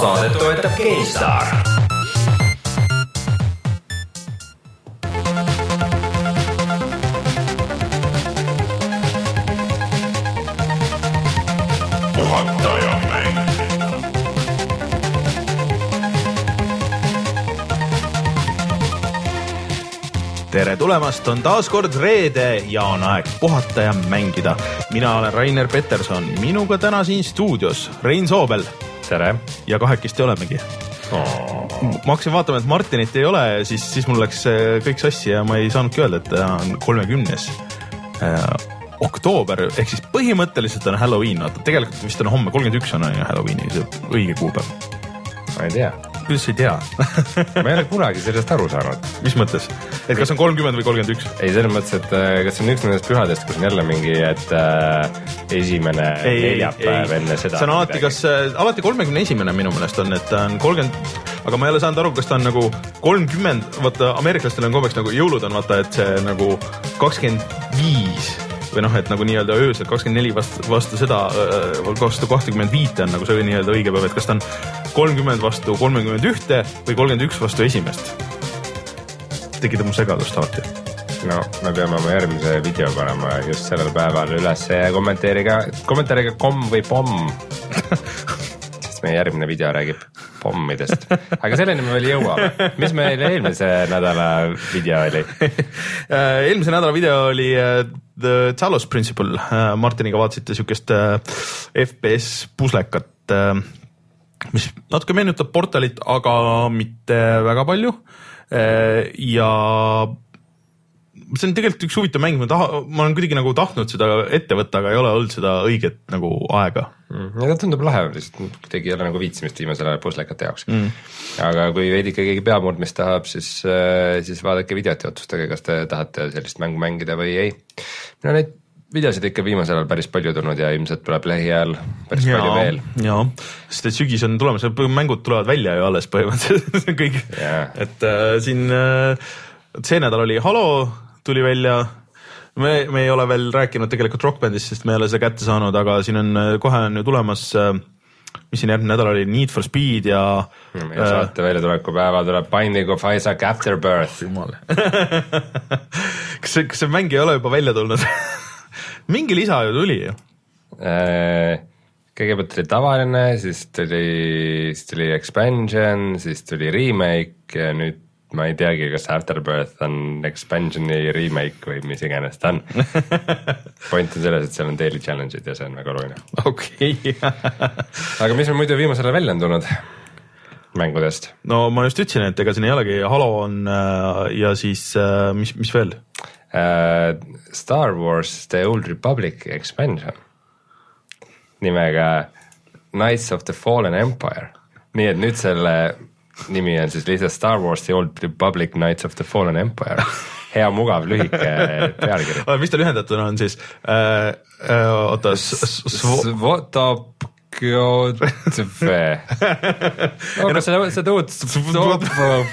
saadet toetab GameStar. tere tulemast, on taas kord reede ja on aeg puhata ja mängida. mina olen Rainer Peterson, minuga täna siin stuudios Rein Soobel tere. ja kahekesti olemegi. Oh.. ma hakkasin vaatama, et Martinit ei ole, siis, siis mul läks äh, kõik sassi ja ma ei saanudki öelda, et täna on kolmekümnes äh, oktoober. Ehk siis põhimõtteliselt on Halloween, vaata tegelikult vist on homme, kolmkümmend üks on on ju Halloweeni see õige kuupäev. ma ei tea kuidas sa ei tea ma ei ole kunagi sellest aru saanud. mis mõttes, et kas on kolmkümmend või kolmkümmend üks? ei, selles mõttes, et äh, kas see on üks nendest pühadest, kus on jälle mingi, et äh, esimene ei, neljapäev ei, enne seda. see on alati, kas äh,, alati kolmekümne esimene minu meelest on, et ta on kolmkümmend, aga ma ei ole saanud aru, kas ta on nagu kolmkümmend, vaata ameeriklastel on kombeks nagu jõulud on vaata, et see nagu kakskümmend viis või noh, et nagu nii-öelda öösel kakskümmend neli vastu, vastu seda, vastu kahtekümmend viite on nagu see nii-öelda õige päev, et kas ta on kolmkümmend vastu kolmekümmend ühte või kolmkümmend üks vastu esimest. tekitab mu segadust alati. no me peame oma järgmise video panema just sellel päeval üles ja kommenteerige, kommentaariga komm või pomm sest meie järgmine video räägib pommidest, aga selleni me veel jõuame. mis meil eelmise nädala video oli eelmise nädala video oli äh, The Talos Principle, äh, Martiniga vaatasite siukest äh, FPS puslekat, mis natuke meenutab Portalit, aga mitte väga palju. ja see on tegelikult üks huvitav mäng, ma taha, ma olen kuidagi nagu tahtnud seda ette võtta, aga ei ole olnud seda õiget nagu aega mm,. ja ta tundub lahe, lihtsalt kuidagi ei ole nagu viitsimist viimasel ajal puslekate jaoks mm.. aga kui veidike keegi peamurdmist tahab, siis, äh, siis vaadake videot ja otsustage, kas te tahate sellist mängu mängida või ei. no neid videosid ikka viimasel ajal päris palju tulnud ja ilmselt tuleb lähiajal päris ja, palju veel. jaa, sest et sügis on tulemas, mängud tulevad välja ju alles põhimõtteliselt kõik et äh, siin äh, see nädal oli Halo tuli välja me, me ei ole veel rääkinud tegelikult Rock Bandist, sest me ei ole seda kätte saanud, aga siin on kohe on ju tulemas äh, mis siin järgmine nädal oli, Need for Speed ja meie äh, saate väljatuleku päeval tuleb Binding of Isaac Afterbirth. jumal kas see, kas see mäng ei ole juba välja tulnud mingi lisa ju tuli ju äh,. kõigepealt tuli tavaline, siis tuli, siis tuli expansion, siis tuli remake ja nüüd ma ei teagi, kas Afterbirth on expansion'i remake või mis iganes ta on point on selles, et seal on daily challenge'id ja see on väga oluline. okei aga mis meil muidu viimasel ajal välja on tulnud mängudest? no ma just ütlesin, et ega siin ei olegi, Halo on äh, ja siis äh, mis, mis veel uh,? Star Wars The Old Republic expansion nimega Knights of the Fallen Empire, nii et nüüd selle nimi on siis lihtsalt Star Wars The Old Republic Knights of the Fallen Empire. hea mugav lühike pealkiri. mis ta lühendatuna on siis äh,? Äh, oota. Svotop Kjotve. aga sa, seda uut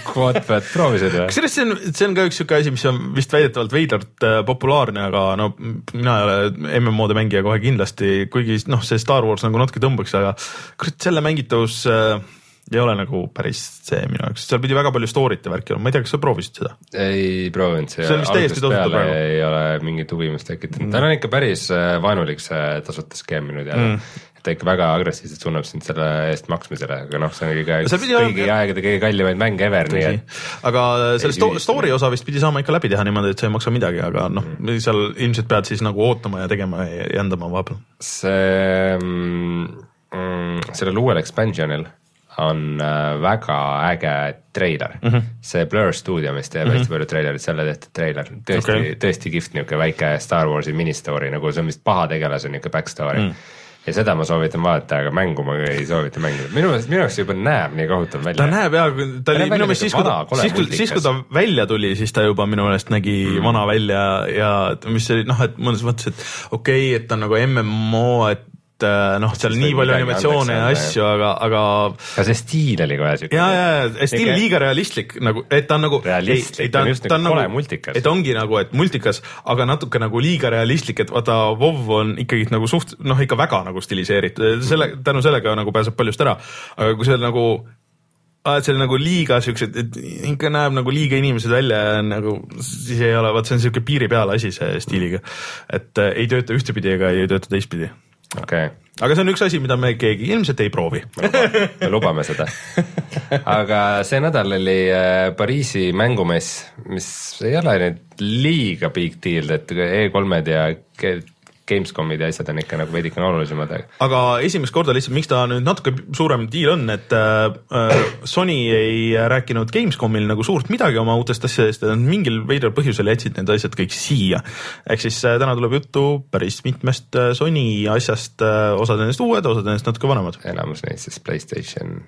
Kvotvet proovisid või? kusjuures see on, see on ka üks sihuke asi, mis on vist väidetavalt veidralt äh, populaarne, aga no mina ei ole MMO-de mängija kohe kindlasti, kuigi noh, see Star Wars nagu natuke tõmbaks, aga kurat, selle mängitavus äh, ei ole nagu päris see minu jaoks, seal pidi väga palju story't ja värki olema, ma ei tea, kas sa proovisid seda? ei proovinud, see, see täiesti tasuta praegu. ei ole mingit huvimust tekitanud mm., tal on ikka päris äh, vaenulik see tasuta skeem minu teada mm ta ikka väga agressiivselt suunab sind selle eest maksmisele, aga noh, see on kõige, kõigi aegade kõige kallimaid mänge ever, nii et. aga selle sto story osa vist pidi saama ikka läbi teha niimoodi, et sa ei maksa midagi, aga noh mm., seal ilmselt pead siis nagu ootama ja tegema ja jändama vahepeal. see mm,, mm sellel uuel expansion'il on äh, väga äge treiler mm. -hmm. see Blur stuudio, mis teeb mm -hmm. hästi palju treilerit, selle tehtud treiler, tõesti okay., tõesti kihvt niisugune väike Star Warsi ministory nagu see on vist pahategelase niisugune back story mm. ja seda ma soovitan vaadata, aga mängu ma ei soovita mängida, minu meelest, minu jaoks juba näeb nii kohutav välja. ta näeb jaa, ta oli minu meelest siis, kui ta, siis kui, siis kui ta välja tuli, siis ta juba minu meelest nägi mm. vana välja ja mis oli noh, et mõnes mõttes, et okei okay,, et ta on nagu MMO, et et äh, noh, seal nii palju animatsioone ja asju, aga, aga aga see stiil oli kohe siuke. ja, ja, ja stiil Ikka- liiga realistlik nagu, et ta on nagu. Realistlik, ta on just nagu kole multikas. et ongi nagu, et multikas, aga natuke nagu liiga realistlik, et vaata WoW on ikkagi nagu suht noh, ikka väga nagu stiliseeritud, selle tänu sellega nagu pääseb paljust ära. aga kui see nagu et see on nagu liiga siuksed, et ikka näeb nagu liiga inimesed välja ja nagu siis ei ole, vot see on siuke piiri peal asi see stiiliga. et äh, ei tööta ühtepidi ega ei tööta teistpidi. Okei okay. aga see on üks asi, mida me keegi ilmselt ei proovi me lubame seda. aga see nädal oli äh, Pariisi mängumess, mis ei ole nüüd liiga big deal, et E3-d ja Gamescomid ja asjad on ikka nagu veidikene olulisemad, aga esimest korda lihtsalt, miks ta nüüd natuke suurem deal on, et äh, Sony ei rääkinud Gamescomil nagu suurt midagi oma uutest asjadest ja nad mingil veidral põhjusel jätsid need asjad kõik siia. ehk siis äh, täna tuleb juttu päris mitmest äh, Sony asjast äh,, osad nendest uued, osad nendest natuke vanemad. enamus neist siis Playstation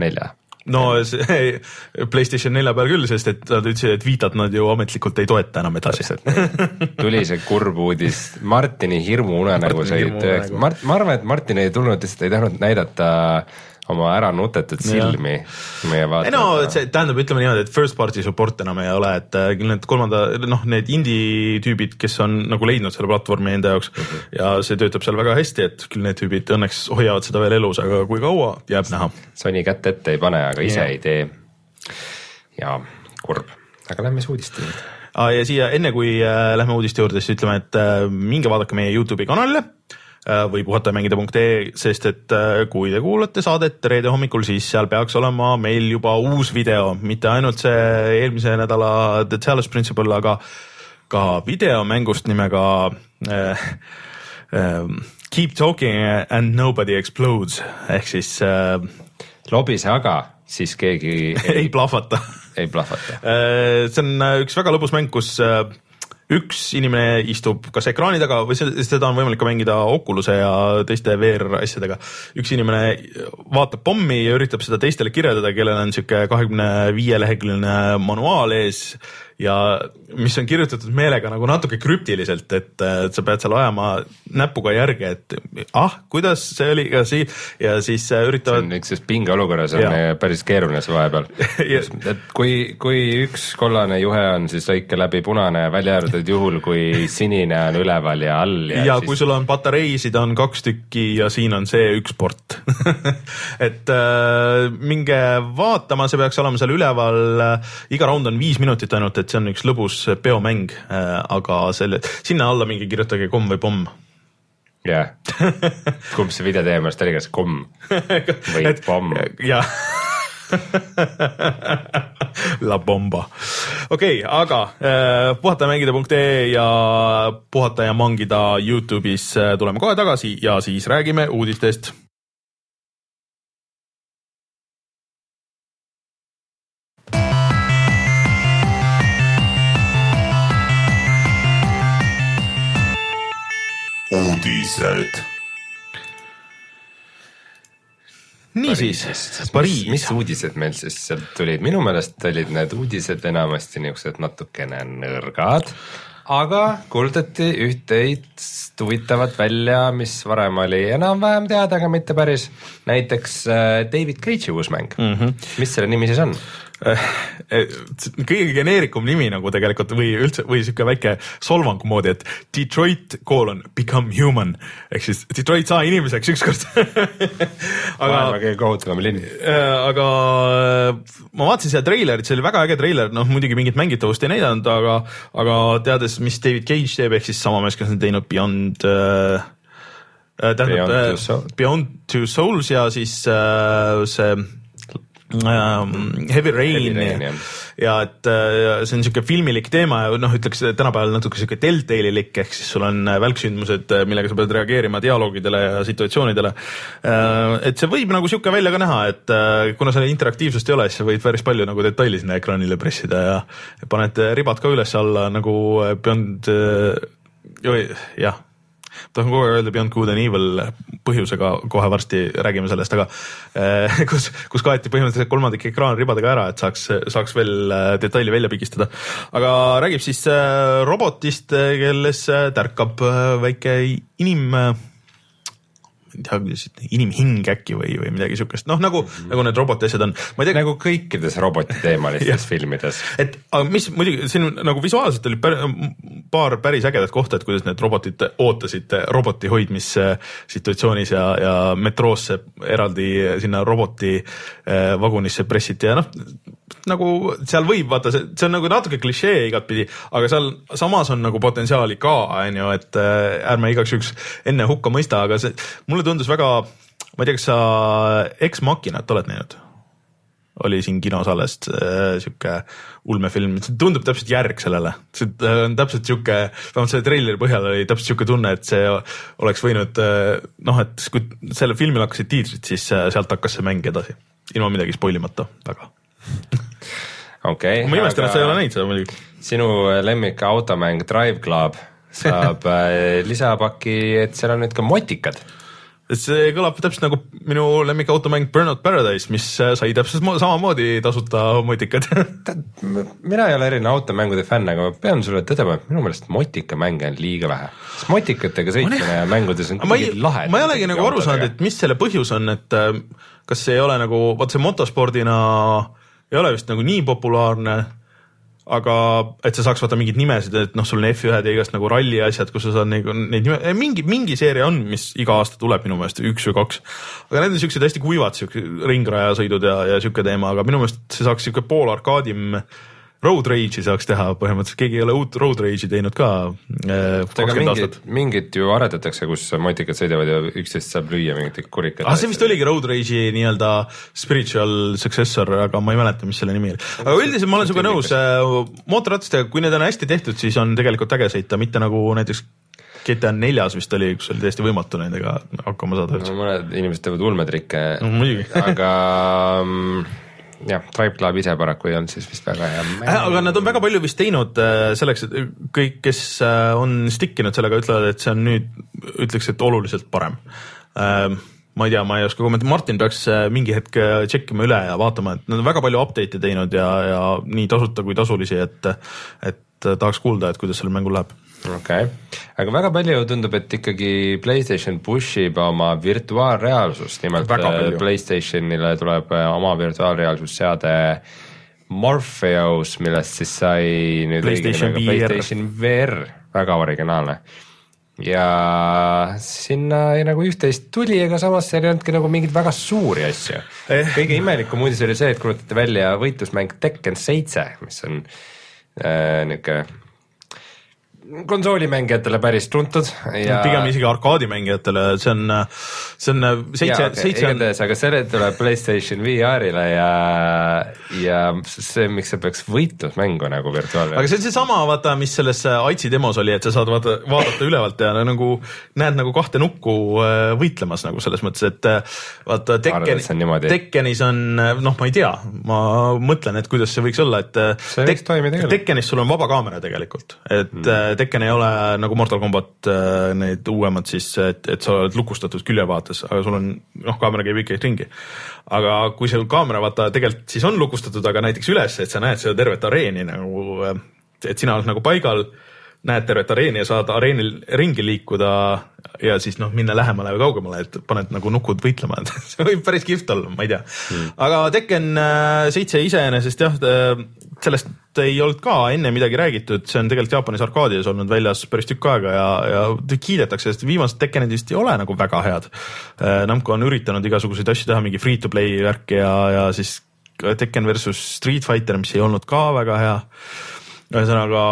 nelja no see Playstation nelja peal küll, sest et nad ütlesid, et Vitat nad ju ametlikult ei toeta enam edasi. tuli see kurb uudis, Martini hirmuunenägu sai tõeks, Mart-, ma arvan, et Martin ei tulnud, lihtsalt ei tahtnud näidata oma ära nutetud silmi meie ei no see tähendab, ütleme niimoodi, et first party support enam ei ole, et äh, küll need kolmanda, noh, need indie tüübid, kes on nagu leidnud selle platvormi enda jaoks Mhm. ja see töötab seal väga hästi, et küll need tüübid õnneks hoiavad seda veel elus, aga kui kaua, jääb näha. Sony kätt ette ei pane, aga ise Jah. ei tee. ja kurb, aga lähme siis uudiste juurde. Ah, ja siia enne kui äh, lähme uudiste juurde, siis ütleme, et äh, minge vaadake meie Youtube'i kanalile äh, või puhatajamängida.ee, sest et äh, kui te kuulate saadet reede hommikul, siis seal peaks olema meil juba uus video, mitte ainult see eelmise nädala The Chalice Principle, aga ka video mängust nimega äh, äh, Keep talking and nobody explodes. Ehk siis äh, lobise aga, siis keegi ei, ei plahvata. ei plahvata. Äh, see on äh, üks väga lõbus mäng, kus äh, üks inimene istub kas ekraani taga või se- seda on võimalik ka mängida Oculus'e ja teiste VR asjadega. üks inimene vaatab pommi ja üritab seda teistele kirjeldada, kellel on sihuke kahekümne viie leheküljeline manuaal ees ja mis on kirjutatud meelega nagu natuke krüptiliselt, et, äh, et sa pead seal ajama näpuga järge, et ah, kuidas see oli ka siin ja siis äh, see üritavad on niisuguses pingeolukorras on meie päris keeruline see vahepeal. Ja- et kui, kui üks kollane juhe on, siis lõike läbi punane, välja arvatud juhul, kui sinine on üleval ja all ja, ja siis kui sul on patareisid on kaks tükki ja siin on see üks port. Et äh, minge vaatama, see peaks olema seal üleval. Iga raund on viis minutit ainult, et see on üks lõbus peomäng äh,, aga selle, sinna alla minge kirjutage komm või pomm jah, kumb see video teie meelest oli, kas komm või Et- pomm? jah. La bomba. okei okay,, aga äh, puhatajamängida.ee ja puhata ja mangida Youtube'is äh, tuleme kohe tagasi ja siis räägime uudistest uudised. niisiis, mis, Pariis mis. uudised meil siis sealt tulid, minu meelest olid need uudised enamasti niisugused natukene nõrgad, aga kuulutati üht-teist huvitavat välja, mis varem oli enam-vähem teada, aga mitte päris. näiteks äh, David Cage'i uus mäng mm, -hmm. mis selle nimi siis on? Kõige geneerikum nimi nagu tegelikult või üldse või sihuke väike solvang moodi, et Detroit koolon become human ehk siis Detroit saa inimeseks ükskord aga maailma kõige kohutavam linn. Äh, aga äh, ma vaatasin seda treilerit, see oli väga äge treiler, noh muidugi mingit mängitavust ei näidanud, aga, aga teades, mis David Cage teeb, ehk siis sama mees, kes on teinud Beyond äh, äh, tähendab Beyond äh. Beyond Two Souls ja siis äh, see ähm, Heavy Rain, Heavy Rain, ja, et äh, see on niisugune filmilik teema ja noh, ütleks tänapäeval natuke sihuke Telltale'ilik ehk siis sul on äh, välksündmused, millega sa pead reageerima dialoogidele ja situatsioonidele. et see võib nagu sihuke välja ka näha, et äh, kuna seal interaktiivsust ei ole, siis sa võid päris palju nagu detaili sinna ekraanile pressida ja paned ribad ka üles-alla nagu äh, Beyond, jah tahan kogu aeg öelda Beyond Good and Evil põhjusega, kohe varsti räägime sellest, aga eh, kus, kus kaeti põhimõtteliselt kolmandik ekraan ribadega ära, et saaks, saaks veel eh, detaili välja pigistada. aga räägib siis eh, robotist, kelles eh, tärkab eh, väike inim, tea, inimhing äkki või, või midagi siukest, noh nagu mm, -hmm. nagu need roboti asjad on. nagu kõikides robotiteemalistes filmides. et aga mis muidugi siin nagu visuaalselt oli pär, paar päris ägedat kohta, et kuidas need robotid ootasid roboti hoidmise situatsioonis ja, ja metroosse eraldi sinna roboti äh, vagunisse pressiti ja noh, nagu seal võib vaata, see, see on nagu natuke klišee igatpidi, aga seal samas on nagu potentsiaali ka, on ju, et äh, ärme igaks juhuks enne hukka mõista, aga see mulle tundus väga, ma ei tea, kas sa Ex Machinat oled näinud? oli siin kinos alles äh, sihuke ulmefilm, see tundub täpselt järg sellele, see äh, on täpselt sihuke, vähemalt selle treileri põhjal oli täpselt sihuke tunne, et see oleks võinud äh, noh, et kui sellel filmil hakkasid tiitrid, siis äh, sealt hakkas see mäng edasi, ilma midagi spoil imata väga okei okay,. ma imestan aga..., et sa ei ole näinud seda muidugi. sinu lemmik automäng Drive Club saab äh, lisapaki, et seal on nüüd ka motikad see kõlab täpselt nagu minu lemmik automäng Burnout Paradise, mis äh, sai täpselt samamoodi tasuta motikad mina ei ole eriline automängude fänn, aga ma pean sulle tõdema, et minu meelest motikamänge on liiga vähe. sest motikatega sõitmine ja mängudes on kuidagi lahe. ma ei olegi nagu aru saanud, et mis selle põhjus on, et äh, kas see ei ole nagu, vaat see motospordina ei ole vist nagu nii populaarne aga et sa saaks vaata mingeid nimesid, et noh, sul on F1-d ja igast nagu ralli asjad, kus sa saad nagu neid nime, mingi, mingi seeria on, mis iga aasta tuleb minu meelest üks või kaks. aga need on siuksed hästi kuivad, siuke ringrajasõidud ja, ja siuke teema, aga minu meelest see saaks siuke pool arkaadim äh, Road Rage'i saaks teha põhimõtteliselt, keegi ei ole uut Road Rage'i teinud ka äh, kakskümmend aastat. mingit ju arendatakse, kus motikad sõidavad ja üksteist saab lüüa mingite kurikatega. ah, see vist oligi Road Rage'i nii-öelda spiritual successor, aga ma ei mäleta, mis selle nimi oli. aga üldiselt ma olen sinuga nõus, äh, mootorratastega, kui need on hästi tehtud, siis on tegelikult äge sõita, mitte nagu näiteks GTA neljas vist oli, kus oli täiesti võimatu nendega hakkama saada no,. mõned inimesed teevad ulmetrikke no,, aga jah, Drive Club ise paraku ei olnud siis vist väga hea. Äh, aga nad on väga palju vist teinud äh, selleks, et kõik, kes äh, on stick inud sellega, ütlevad, et see on nüüd, ütleks, et oluliselt parem ma ei tea, ma ei oska kommenteerida, Martin peaks mingi hetk tšekkima üle ja vaatama, et nad on väga palju update'e teinud ja, ja nii tasuta kui tasulisi, et, et tahaks kuulda, et kuidas sellel mängul läheb okei. Okay., aga väga palju tundub, et ikkagi Playstation push ib oma virtuaalreaalsust, nimelt äh, Playstationile tuleb äh, oma virtuaalreaalsusseade Morpheus, millest siis sai nüüd PlayStation VR, PlayStation VR, väga originaalne. Ja sinna nagu üht-teist tuli, aga samas seal ei olnudki nagu mingeid väga suuri asju. Eh.. kõige imelikum uudis oli see, et kuulutati välja võitlusmäng Tekken seitse, mis on äh, niisugune konsoolimängijatele päris tuntud ja pigem isegi arkaadimängijatele, see on, see on seitse, seitse on igatahes, aga see tuleb Playstation VR-ile ja, ja see, miks see peaks võitlusmängu nagu virtuaalreaalsuses. aga see on seesama, vaata, mis selles Aitsi demos oli, et sa saad vaata, vaadata ülevalt ja nagu näed nagu kahte nukku äh, võitlemas nagu selles mõttes, et äh, vaata Tekken, Tekkenis on, noh, ma ei tea, ma mõtlen, et kuidas see võiks olla, et äh, see võiks toimida küll. Tekkenis sul on vaba kaamera tegelikult, et mm Tekken ei ole nagu Mortal Combat äh, need uuemad siis, et, et sa oled lukustatud küljevaates, aga sul on noh, kaamera käib ikkagi ringi. aga kui sul kaamera vaata tegelikult siis on lukustatud, aga näiteks üles, et sa näed seda tervet areeni nagu, äh, et sina oled nagu paigal näed tervet areeni ja saad areenil ringi liikuda ja siis noh, minna lähemale või kaugemale, et paned nagu nukud võitlema, et see võib päris kihvt olla, ma ei tea. Mm.. aga Tekken äh, seitse iseenesest jah, sellest ei olnud ka enne midagi räägitud, see on tegelikult Jaapanis arkaadides olnud väljas päris tükk aega ja, ja kiidetakse, sest viimased Tekkenid vist ei ole nagu väga head. Äh, Namco on üritanud igasuguseid asju teha, mingi free to play värki ja, ja siis Tekken versus Street Fighter, mis ei olnud ka väga hea. ühesõnaga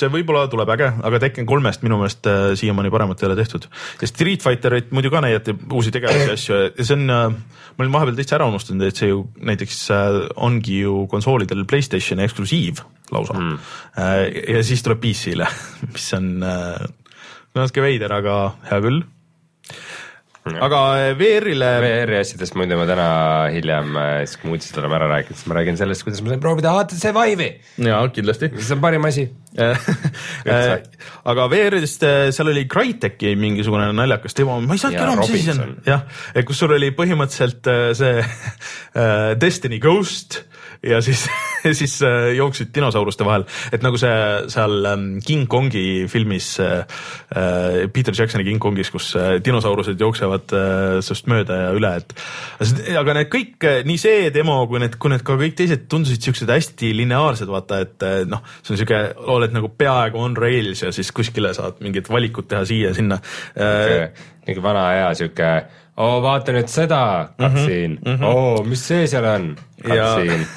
see võib-olla tuleb äge, aga Tekken kolmest minu meelest äh, siiamaani paremat ei ole tehtud. ja Street Fighterit muidu ka näidati uusi tegevusi ja asju ja see on, äh, ma olin vahepeal täitsa ära unustanud, et see ju näiteks äh, ongi ju konsoolidel Playstationi eksklusiiv lausa. Mm.. ja siis tuleb PC-le, mis on natuke veider, aga hea küll aga eh, VR-ile. VR-i asjadest muide ma täna hiljem, eh, siis kui me uudised oleme ära rääkinud, siis ma räägin sellest, kuidas ma sain proovida HTC Vive'i. jaa, kindlasti. see on parim asi eh, aga VR-idest seal oli Crytek'i mingisugune naljakas demo, ma ei saanudki aru, mis asi see on. jah, kus sul oli põhimõtteliselt see Destiny Ghost ja siis siis äh, jooksid dinosauruste vahel, et nagu see seal ähm, King Kongi filmis äh,, äh Peter Jacksoni King Kongis, kus dinosaurused jooksevad sinust mööda ja üle, et aga need kõik, nii see demo kui need, kui need ka kõik teised tundusid siuksed hästi lineaarsed, vaata, et noh, see on siuke, oled nagu peaaegu on rails ja siis kuskile saad mingit valikut teha siia-sinna äh,. mingi vana hea siuke oo vaata nüüd seda, Katsin mm, -hmm, oo oh, mis see seal on, Katsin ja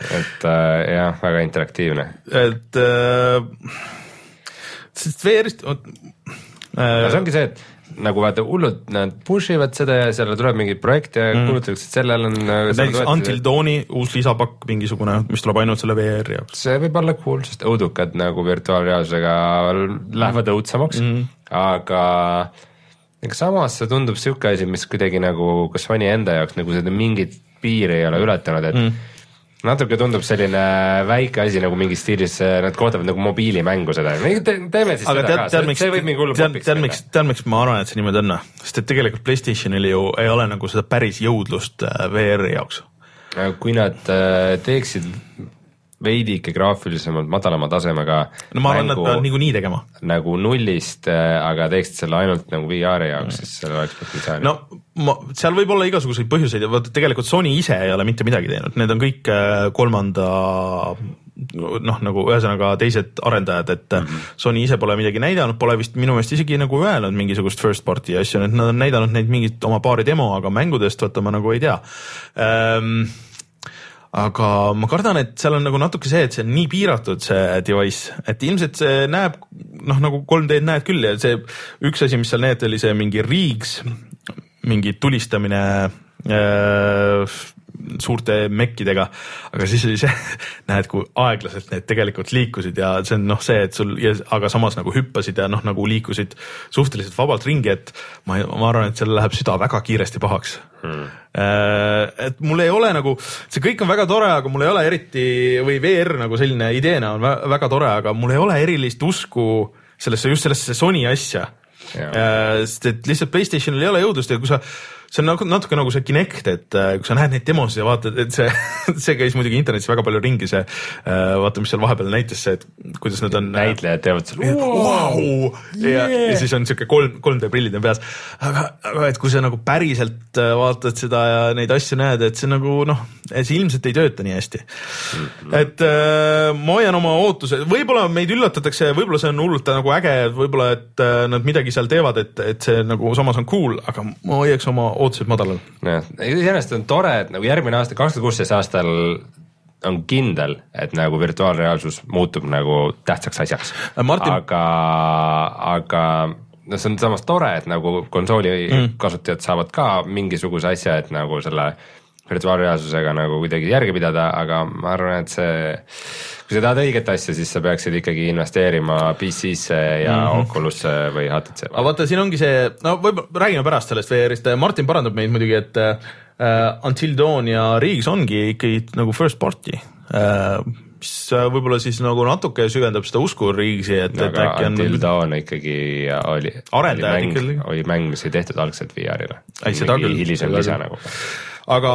et äh, jah, väga interaktiivne. et äh, sest VR-ist äh,. see ongi see, et nagu vaata hullud nad push ivad seda ja seal tuleb mingeid projekte ja mm. kuulutatakse, et sellel on. Äh, näiteks Until Dawni uus lisapakk mingisugune, mis tuleb ainult selle VR-i jaoks. see võib olla cool, sest õudukad nagu virtuaalreaalsusega lähevad õudsemaks mm, aga aga samas see tundub sihuke asi, mis kuidagi nagu ka Sony enda jaoks nagu seda mingit piiri ei ole ületanud, et mm. natuke tundub selline väike asi nagu mingi stiilis, nad koodavad nagu mobiilimängu seda Te,, teeme siis aga seda tead, ka, see, see võib mingi hullu popiks tead, miks, tead miks ma arvan, et see niimoodi on, sest et tegelikult Playstationil ju ei ole nagu seda päris jõudlust äh, VR-i jaoks. kui nad äh, teeksid veidike graafilisemalt madalama tasemega. no ma arvan, nad peavad niikuinii tegema. nagu nullist, äh, aga teeksid selle ainult nagu VR-i jaoks mm., siis sellel oleks potentsiaali. no ma, seal võib olla igasuguseid põhjuseid ja vaata tegelikult Sony ise ei ole mitte midagi teinud, need on kõik äh, kolmanda noh, nagu ühesõnaga teised arendajad, et mm -hmm. Sony ise pole midagi näidanud, pole vist minu meelest isegi nagu öelnud mingisugust first party asju, et nad on näidanud neid mingit oma paari demo, aga mängudest vaata ma nagu ei tea ehm, aga ma kardan, et seal on nagu natuke see, et see on nii piiratud, see device, et ilmselt see näeb noh, nagu 3D-d näed küll ja see üks asi, mis seal näete, oli see mingi Riigs, mingi tulistamine äh, suurte mekkidega, aga siis oli see, näed, kui aeglaselt need tegelikult liikusid ja see on noh, see, et sul, aga samas nagu hüppasid ja noh, nagu liikusid suhteliselt vabalt ringi, et ma, ma arvan, et seal läheb süda väga kiiresti pahaks. Hmm.. et mul ei ole nagu, see kõik on väga tore, aga mul ei ole eriti või VR nagu selline ideena on väga tore, aga mul ei ole erilist usku sellesse, just sellesse Sony asja. sest et lihtsalt Playstationil ei ole jõudlust ja kui sa see on nagu natuke nagu see Kinect, et äh, kui sa näed neid demosid ja vaatad, et see, see käis muidugi internetis väga palju ringi, see äh, vaata, mis seal vahepeal näitas, see, et kuidas nad on. Äh, näitlejad teevad seal wow, yeah. ja, ja siis on siuke kolm, 3D prillid on peas. aga, aga et kui sa nagu päriselt vaatad seda ja neid asju näed, et see nagu noh, see ilmselt ei tööta nii hästi mm. -hmm. et äh, ma hoian oma ootused, võib-olla meid üllatatakse, võib-olla see on hullult nagu äge, võib-olla, et äh, nad midagi seal teevad, et, et see nagu samas on cool, aga ma hoiaks oma ootused madalal. jah, iseenesest on tore, et nagu järgmine aasta, kaks tuhat kuusteist aastal on kindel, et nagu virtuaalreaalsus muutub nagu tähtsaks asjaks äh, Martin... aga, aga noh, see on samas tore, et nagu konsooli mm. kasutajad saavad ka mingisuguse asja, et nagu selle virtuaalreaalsusega nagu kuidagi järge pidada, aga ma arvan, et see kui sa tahad õiget asja, siis sa peaksid ikkagi investeerima PC-sse ja mm -hmm. Oculus'e või HTC. aga vaata, siin ongi see, no võib-olla räägime pärast sellest VR-ist, Martin parandab meid muidugi, et uh, Until Dawn ja Riigs ongi ikkagi nagu first party uh, mis võib-olla siis nagu natuke süvendab seda usku Riigsi, et et äkki on. Until Dawn ikkagi oli. arendajad ikkagi. oli mäng, mis oli tehtud algselt VR-ile. hilisem lisa nagu. Aga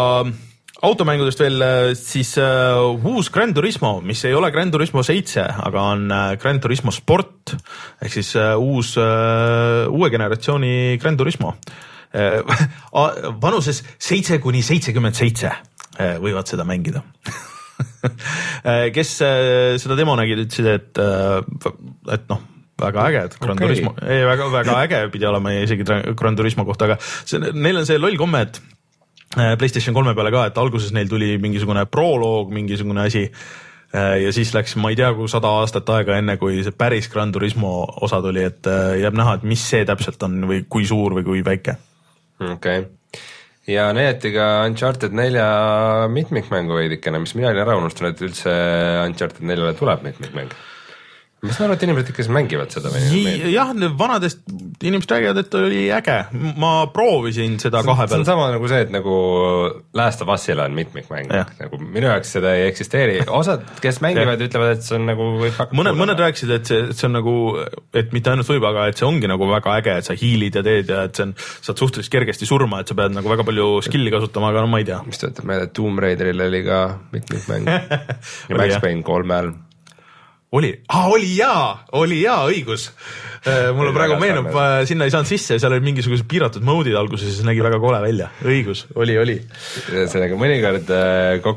automängudest veel äh, siis uh, uus Gran Turismo, mis ei ole Gran Turismo seitse, aga on uh, Gran Turismo Sport ehk siis uh, uus uh,, uue generatsiooni Gran Turismo uh,. vanuses seitse kuni seitsekümmend seitse võivad seda mängida kes uh, seda demo nägid, ütlesid, et uh,, et noh väga äge, et Gran okay. Turismo, ei väga, väga äge pidi olema isegi Gran Turismo kohta, aga see, neil on see loll komme, et Äh, PlayStation kolme peale ka, et alguses neil tuli mingisugune proloog, mingisugune asi äh, ja siis läks, ma ei tea, kui sada aastat aega, enne kui see päris Gran Turismo osa tuli, et äh, jääb näha, et mis see täpselt on või kui suur või kui väike. okei okay., ja näidati ka Uncharted nelja mitmikmängu veidikene, mis mina olin ära unustanud, et üldse Uncharted neljale tuleb mitmikmäng ma saan aru, et inimesed ikka siis mängivad seda või? jah, vanadest inimesed räägivad, et oli äge, ma proovisin seda kahe see on peal. sama nagu see, et nagu Last of Us'il on mitmikmäng nagu minu jaoks seda ei eksisteeri, osad, kes mängivad, ütlevad, et see on nagu võib hakata mõned, mõned rääkisid, et see, see on nagu, et mitte ainult võib, aga et see ongi nagu väga äge, et sa hiilid ja teed ja et see on, saad suhteliselt kergesti surma, et sa pead nagu väga palju skill'i kasutama, aga no ma ei tea. mis tuletab meelde, et Tomb Raideril oli ka mitmikmäng ja Max? Payne kolmel. Oli ah,, oli jaa, oli jaa, õigus. mulle Oli praegu meenub sarnane., sinna ei saanud sisse, seal olid mingisugused piiratud mode'id alguses ja see nägi väga kole välja, õigus, oli, oli. ühesõnaga mõnikord äh,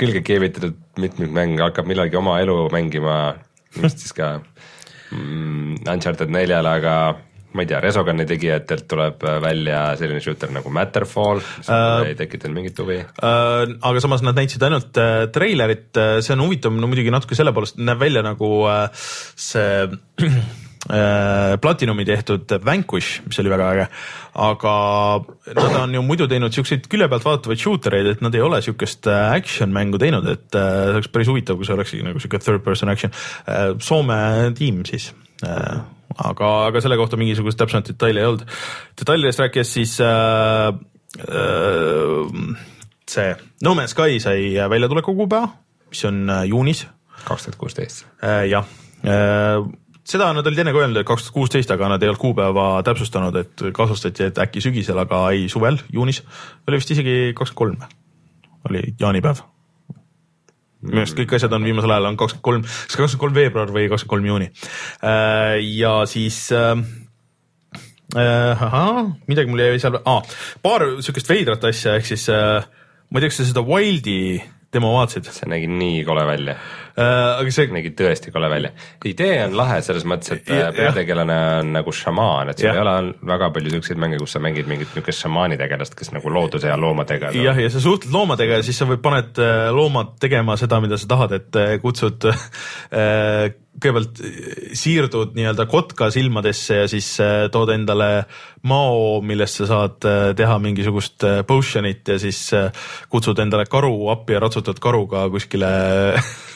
külge keevitatud mitmikmäng hakkab millalgi oma elu mängima, vist siis ka mm, Uncharted neljale, aga ma ei tea, Resogani tegijatelt tuleb äh, välja selline shooter nagu Matterfall, mis uh, ei tekitanud mingit huvi. Äh, aga samas nad näitasid ainult äh, treilerit, see on huvitav no muidugi natuke selle poolest, näeb välja nagu äh, see äh, Platinumi tehtud Vanquish, mis oli väga äge, aga nad on ju muidu teinud siukseid külje pealt vaadatavaid shooter eid, et nad ei ole siukest äh, action mängu teinud, et äh, see oleks päris huvitav, kui see olekski nagu siuke third person action. Soome tiim siis äh, aga, aga selle kohta mingisugust täpsemat detaili ei olnud. detailidest rääkides siis äh, äh, see No Man's Sky sai väljatuleku kuupäeva, mis on äh, juunis kaks tuhat kuusteist. äh,, jah äh, seda nad olid enne ka öelnud, et kaks tuhat kuusteist, aga nad ei olnud kuupäeva täpsustanud, et kasvustati, et äkki sügisel, aga ei suvel, juunis. oli vist isegi kakskümmend kolm, oli jaanipäev. Minu arust kõik asjad on viimasel ajal on kakskümmend kolm, kas kakskümmend kolm veebruar või kakskümmend kolm juuni. ja siis äh, äh, ahah, midagi mul jäi seal ah,, paar siukest veidrat asja, ehk siis äh, ma ei tea, kas sa seda Wildi demo vaatasid see nägi nii kole välja, äh,, aga see nägi tõesti kole välja. idee on lahe selles mõttes, et äh, peategelane on nagu šamaan, et sul ei ole väga palju siukseid mänge, kus sa mängid mingit niukest šamaani tegelast, kes nagu looduse ja loomadega. jah, ja sa suhtled loomadega ja siis sa või paned äh, loomad tegema seda, mida sa tahad, et äh, kutsud äh, kõigepealt siirdud nii-öelda kotka silmadesse ja siis äh, tood endale mao, millest sa saad äh, teha mingisugust potion'it ja siis kutsud endale karu appi ja ratsutad karuga kuskile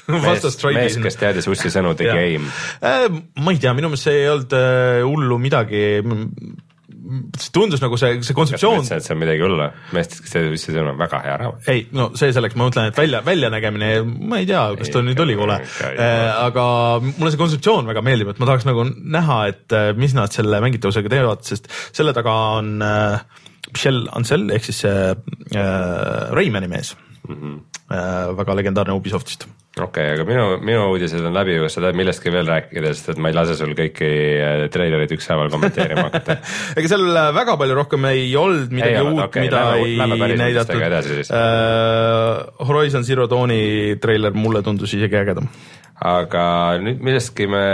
vastastribe'i mees, kes teadis Ussi sõnu, tegi aim. Äh, ma ei tea, minu meelest see ei olnud äh, hullu midagi. See tundus nagu see, see kontseptsioon et see on midagi hullu? meest, Ussi sõnu, on väga hea raamat. ei, no see selleks, ma mõtlen, et välja, väljanägemine, ma ei tea, kas ta nüüd oli kole äh, aga mulle see kontseptsioon väga meeldib, et ma tahaks nagu näha, et äh, mis nad selle mängitavusega teevad, sest selle taga on äh, Michel Ancel ehk siis see äh, Raymani mees mm, Mhm. -hmm. äh, väga legendaarne Ubisoftist. Okei okay,, aga minu, minu uudised on läbi, kas sa tahad millestki veel rääkida, sest et ma ei lase sul kõiki äh, treilereid ükshaaval kommenteerima hakata. ega seal äh, väga palju rohkem ei olnud midagi Ei olnud, uut okei, mida päris ei näidatud äh,. Horizon Zero Dawni treiler mulle tundus isegi ägedam. aga nüüd millestki me,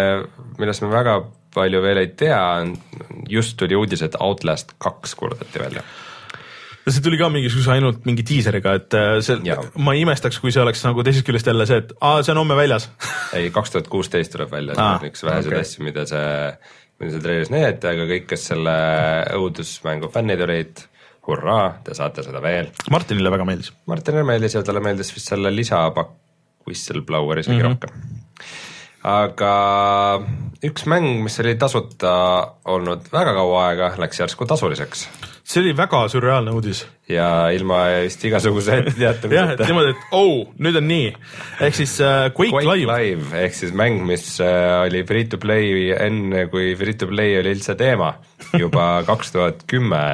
millest me väga palju veel ei tea, just tuli uudis, et Outlast kaks kuulutati välja. See tuli ka mingisuguse ainult mingi diiseriga, et äh, see ma ei imestaks, kui see oleks nagu teisest küljest jälle see, et aa, see on homme väljas. ei, kaks tuhat kuusteist tuleb välja, see on üks väheseid okay. asju, mida see, mida seal treileris näidati, aga kõik, kes selle õudusmängu fännid olid, hurraa, te saate seda veel. Martinile väga meeldis. Martinile meeldis ja talle meeldis vist selle lisapakk Whistleblower isegi mm -hmm. rohkem. aga üks mäng, mis oli tasuta olnud väga kaua aega, läks järsku tasuliseks see oli väga sürreaalne uudis. ja ilma vist igasuguse jah, et etteteatamiseta. niimoodi, et oh, nüüd on nii. ehk siis äh, Quake, Quake Live, Live ehk siis mäng, mis äh, oli free to play enne, kui free to play oli üldse teema. juba kaks tuhat kümme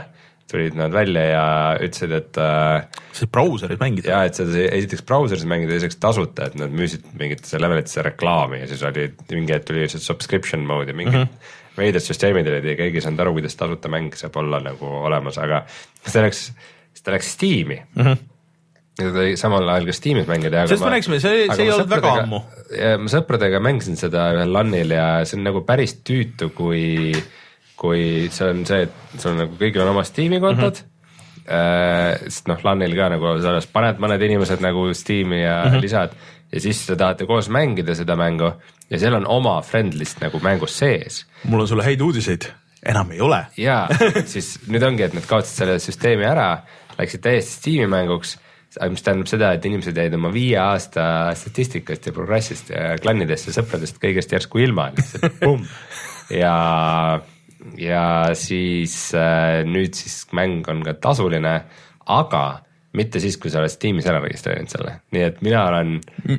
tulid nad välja ja ütlesid, et äh, see brauseris mängida. ja et seda esiteks brauseris mängida, teiseks tasuta, et nad müüsid mingitesse levelitesse reklaami ja siis oli mingi hetk tuli see subscription mode ja mingid mm -hmm. Veidrad süsteemid olid ja keegi ei saanud aru, kuidas tasuta mäng saab olla nagu olemas, aga see läks, see läks Steam'i mm. -hmm ja ta oli samal ajal ka Steamis mängida. Sellest me rääkisime, see- see ei olnud väga ammu.. ma sõpradega mängisin seda ühel LAN-il ja see on nagu päris tüütu, kui, kui see on see, et sul on nagu kõigil on oma Steam'i kontod mm. -hmm. sest noh, LAN-il ka nagu sa alles paned mõned inimesed nagu Steam'i ja mm -hmm. lisad ja siis te tahate koos mängida seda mängu ja seal on oma friend list nagu mängus sees mul on sulle häid uudiseid, enam ei ole. ja siis nüüd ongi, et nad kaotasid selle süsteemi ära, läksid täiesti Steam'i mänguks, mis tähendab seda, et inimesed jäid oma viie aasta statistikast ja progressist ja klannidest ja sõpradest kõigest järsku ilma, lihtsalt pumm. ja, ja siis äh, nüüd siis mäng on ka tasuline, aga mitte siis, kui sa oled Steamis ära registreerinud selle, nii et mina olen,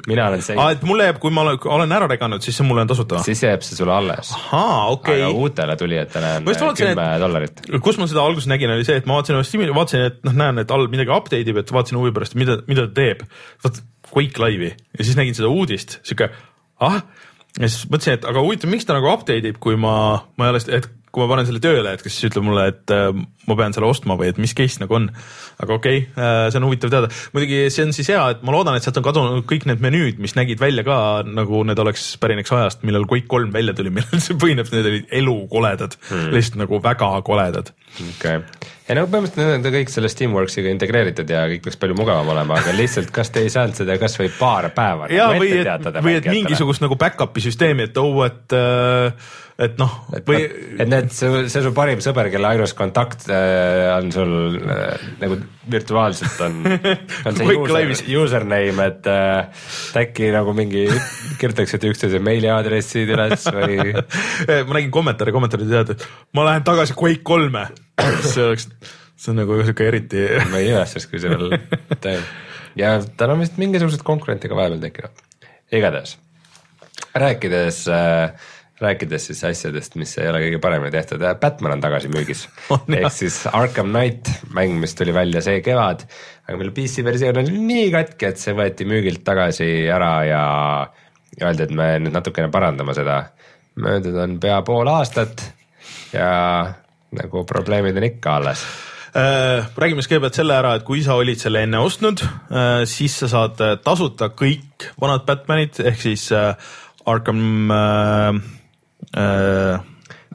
mina olen see. et mulle jääb, kui ma olen, olen ära reganud, siis see mulle on tasuta? siis jääb see sulle alles. ahaa, okei okay.. aga uutele tulijatele on kümme dollarit. kus ma seda alguses nägin, oli see, et ma vaatasin Steam'i, vaatasin, et noh, näen, et all midagi update ib, et vaatasin huvi pärast, mida, mida ta teeb. vaat Quake Live'i ja siis nägin seda uudist, sihuke ah ja siis mõtlesin, et aga huvitav, miks ta nagu update ib, kui ma, ma ei ole, et kui ma panen selle tööle, et kas siis ütleb mulle, et äh, ma pean selle ostma või et mis case nagu on. Aga okei okay, äh,, see on huvitav teada. muidugi see on siis hea, et ma loodan, et sealt on kadunud kõik need menüüd, mis nägid välja ka nagu need oleks pärineks ajast, millal Quake kolm välja tuli, millal see põhineb, need olid elukoledad hmm., lihtsalt nagu väga koledad. okei okay ja no põhimõtteliselt need on kõik selle Steamworksiga integreeritud ja kõik peaks palju mugavam olema, aga lihtsalt kas te ei saanud seda kasvõi paar päeva ja, nagu või et, või et mingisugust nagu back-up'i süsteemi, et oo, et äh, et noh, või. et need, see, see su parim sõber, kelle ainus kontakt äh, on sul äh, nagu virtuaalselt on, on see user, username, et äh, äkki nagu mingi kirjutaksite üksteise meiliaadressid üles või ma nägin kommentaare, kommentaarid tead, et ma lähen tagasi Quake kolme. See oleks, see on nagu sihuke eriti ma ei imestaks, kui see veel teeb. Ja tal on vist mingisugused konkurente ka vahepeal tekkinud, igatahes rääkides äh, rääkides siis asjadest, mis ei ole kõige paremini tehtud, Batman on tagasi müügis oh,. ehk siis Arkham Knight, mäng, mis tuli välja see kevad, aga meil PC versioon oli nii katki, et see võeti müügilt tagasi ära ja öeldi, et me nüüd natukene parandame seda. möödunud on pea pool aastat ja nagu probleemid on ikka alles äh, räägime siis kõigepealt selle ära, et kui sa olid selle enne ostnud, äh, siis sa saad tasuta kõik vanad Batmanid ehk siis äh, Arkham äh,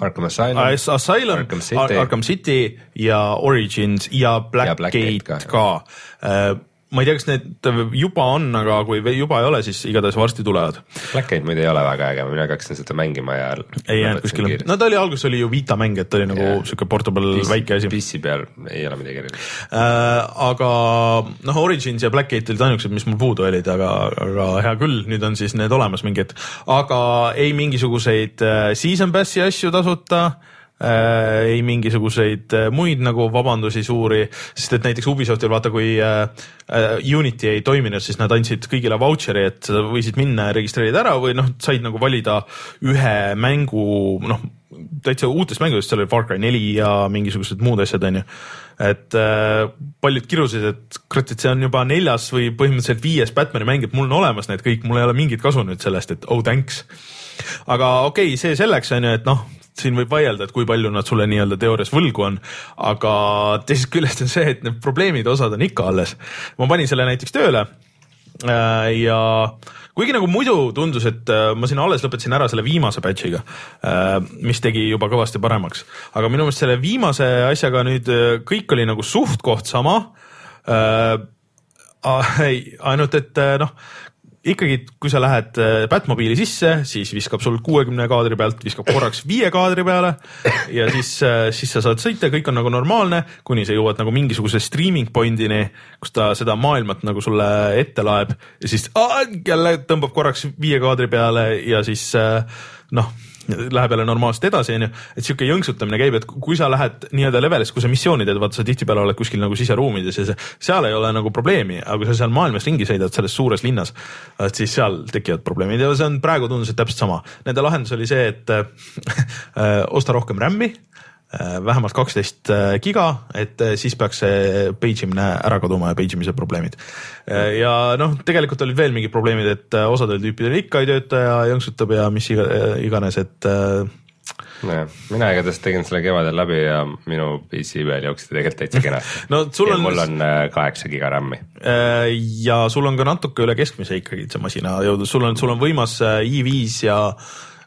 Arkham Asylum, Asylum, Arkham City. Arkham City ja Origins ja Blackgate Black ka, ka.. Ma ei tea, kas need juba on, aga kui juba ei ole, siis igatahes varsti tulevad. Blackgate muide ei ole väga äge, mina hakkasin seda mängima ja. ei jäänud kuskile, no ta oli alguses oli ju Vita mäng, et ta oli nagu yeah. sihuke portable Piss, väike asi. PC peal ei ole midagi erilist äh,. aga noh, Origins ja Blackgate olid ainukesed, mis mul puudu olid, aga, aga hea küll, nüüd on siis need olemas mingid, aga ei mingisuguseid äh, season pass'i asju tasuta äh, ei mingisuguseid äh, muid nagu vabandusi suuri, sest et näiteks Ubisoftil vaata, kui äh, äh, Unity ei toiminud, siis nad andsid kõigile vautšeri, et sa võisid minna ja registreerida ära või noh, said nagu valida ühe mängu noh, täitsa uutest mängudest, seal oli Far Cry neli ja mingisugused muud asjad, onju. et äh, paljud kirusid, et kurat, et see on juba neljas või põhimõtteliselt viies Batman'i mäng, et mul on olemas need kõik, mul ei ole mingit kasu nüüd sellest, et oh thanks. aga okei okay,, see selleks onju, et noh, siin võib vaielda, et kui palju nad sulle nii-öelda teoorias võlgu on, aga teisest küljest on see, et need probleemide osad on ikka alles. ma panin selle näiteks tööle äh, ja kuigi nagu muidu tundus, et äh, ma siin alles lõpetasin ära selle viimase batch'iga, äh, mis tegi juba kõvasti paremaks, aga minu meelest selle viimase asjaga nüüd kõik oli nagu suht-koht sama ainult et noh, ikkagi, kui sa lähed äh, Batmobiili sisse, siis viskab sul kuuekümne kaadri pealt, viskab korraks viie kaadri peale ja siis, äh, siis sa saad sõita, kõik on nagu normaalne, kuni sa jõuad nagu mingisuguse streaming point'ini, kus ta seda maailmat nagu sulle ette laeb ja siis aa, jälle tõmbab korraks viie kaadri peale ja siis äh, noh läheb jälle normaalselt edasi, onju. et sihuke jõnksutamine käib, et kui sa lähed nii-öelda levelist, kui sa missiooni teed, vaata sa tihtipeale oled kuskil nagu siseruumides ja see, seal ei ole nagu probleemi, aga kui sa seal maailmas ringi sõidad selles suures linnas, et siis seal tekivad probleemid ja see on praegu tundus, et täpselt sama. Nende lahendus oli see, et äh, osta rohkem RAM-i vähemalt kaksteist äh, giga, et äh, siis peaks see page imine ära kaduma ja page imise probleemid. ja noh, tegelikult olid veel mingid probleemid, et osadel tüüpidel ikka ei tööta ja jõnksutab ja mis iga, iganes, et nojah, mina igatahes tegin selle kevadel läbi ja minu PC peal jooksis tegelikult täitsa kenasti no sul on. mul on kaheksa giga RAM-i. ja sul on ka natuke üle keskmise ikkagi see masina jõudlus, sul on, sul on võimas i5 ja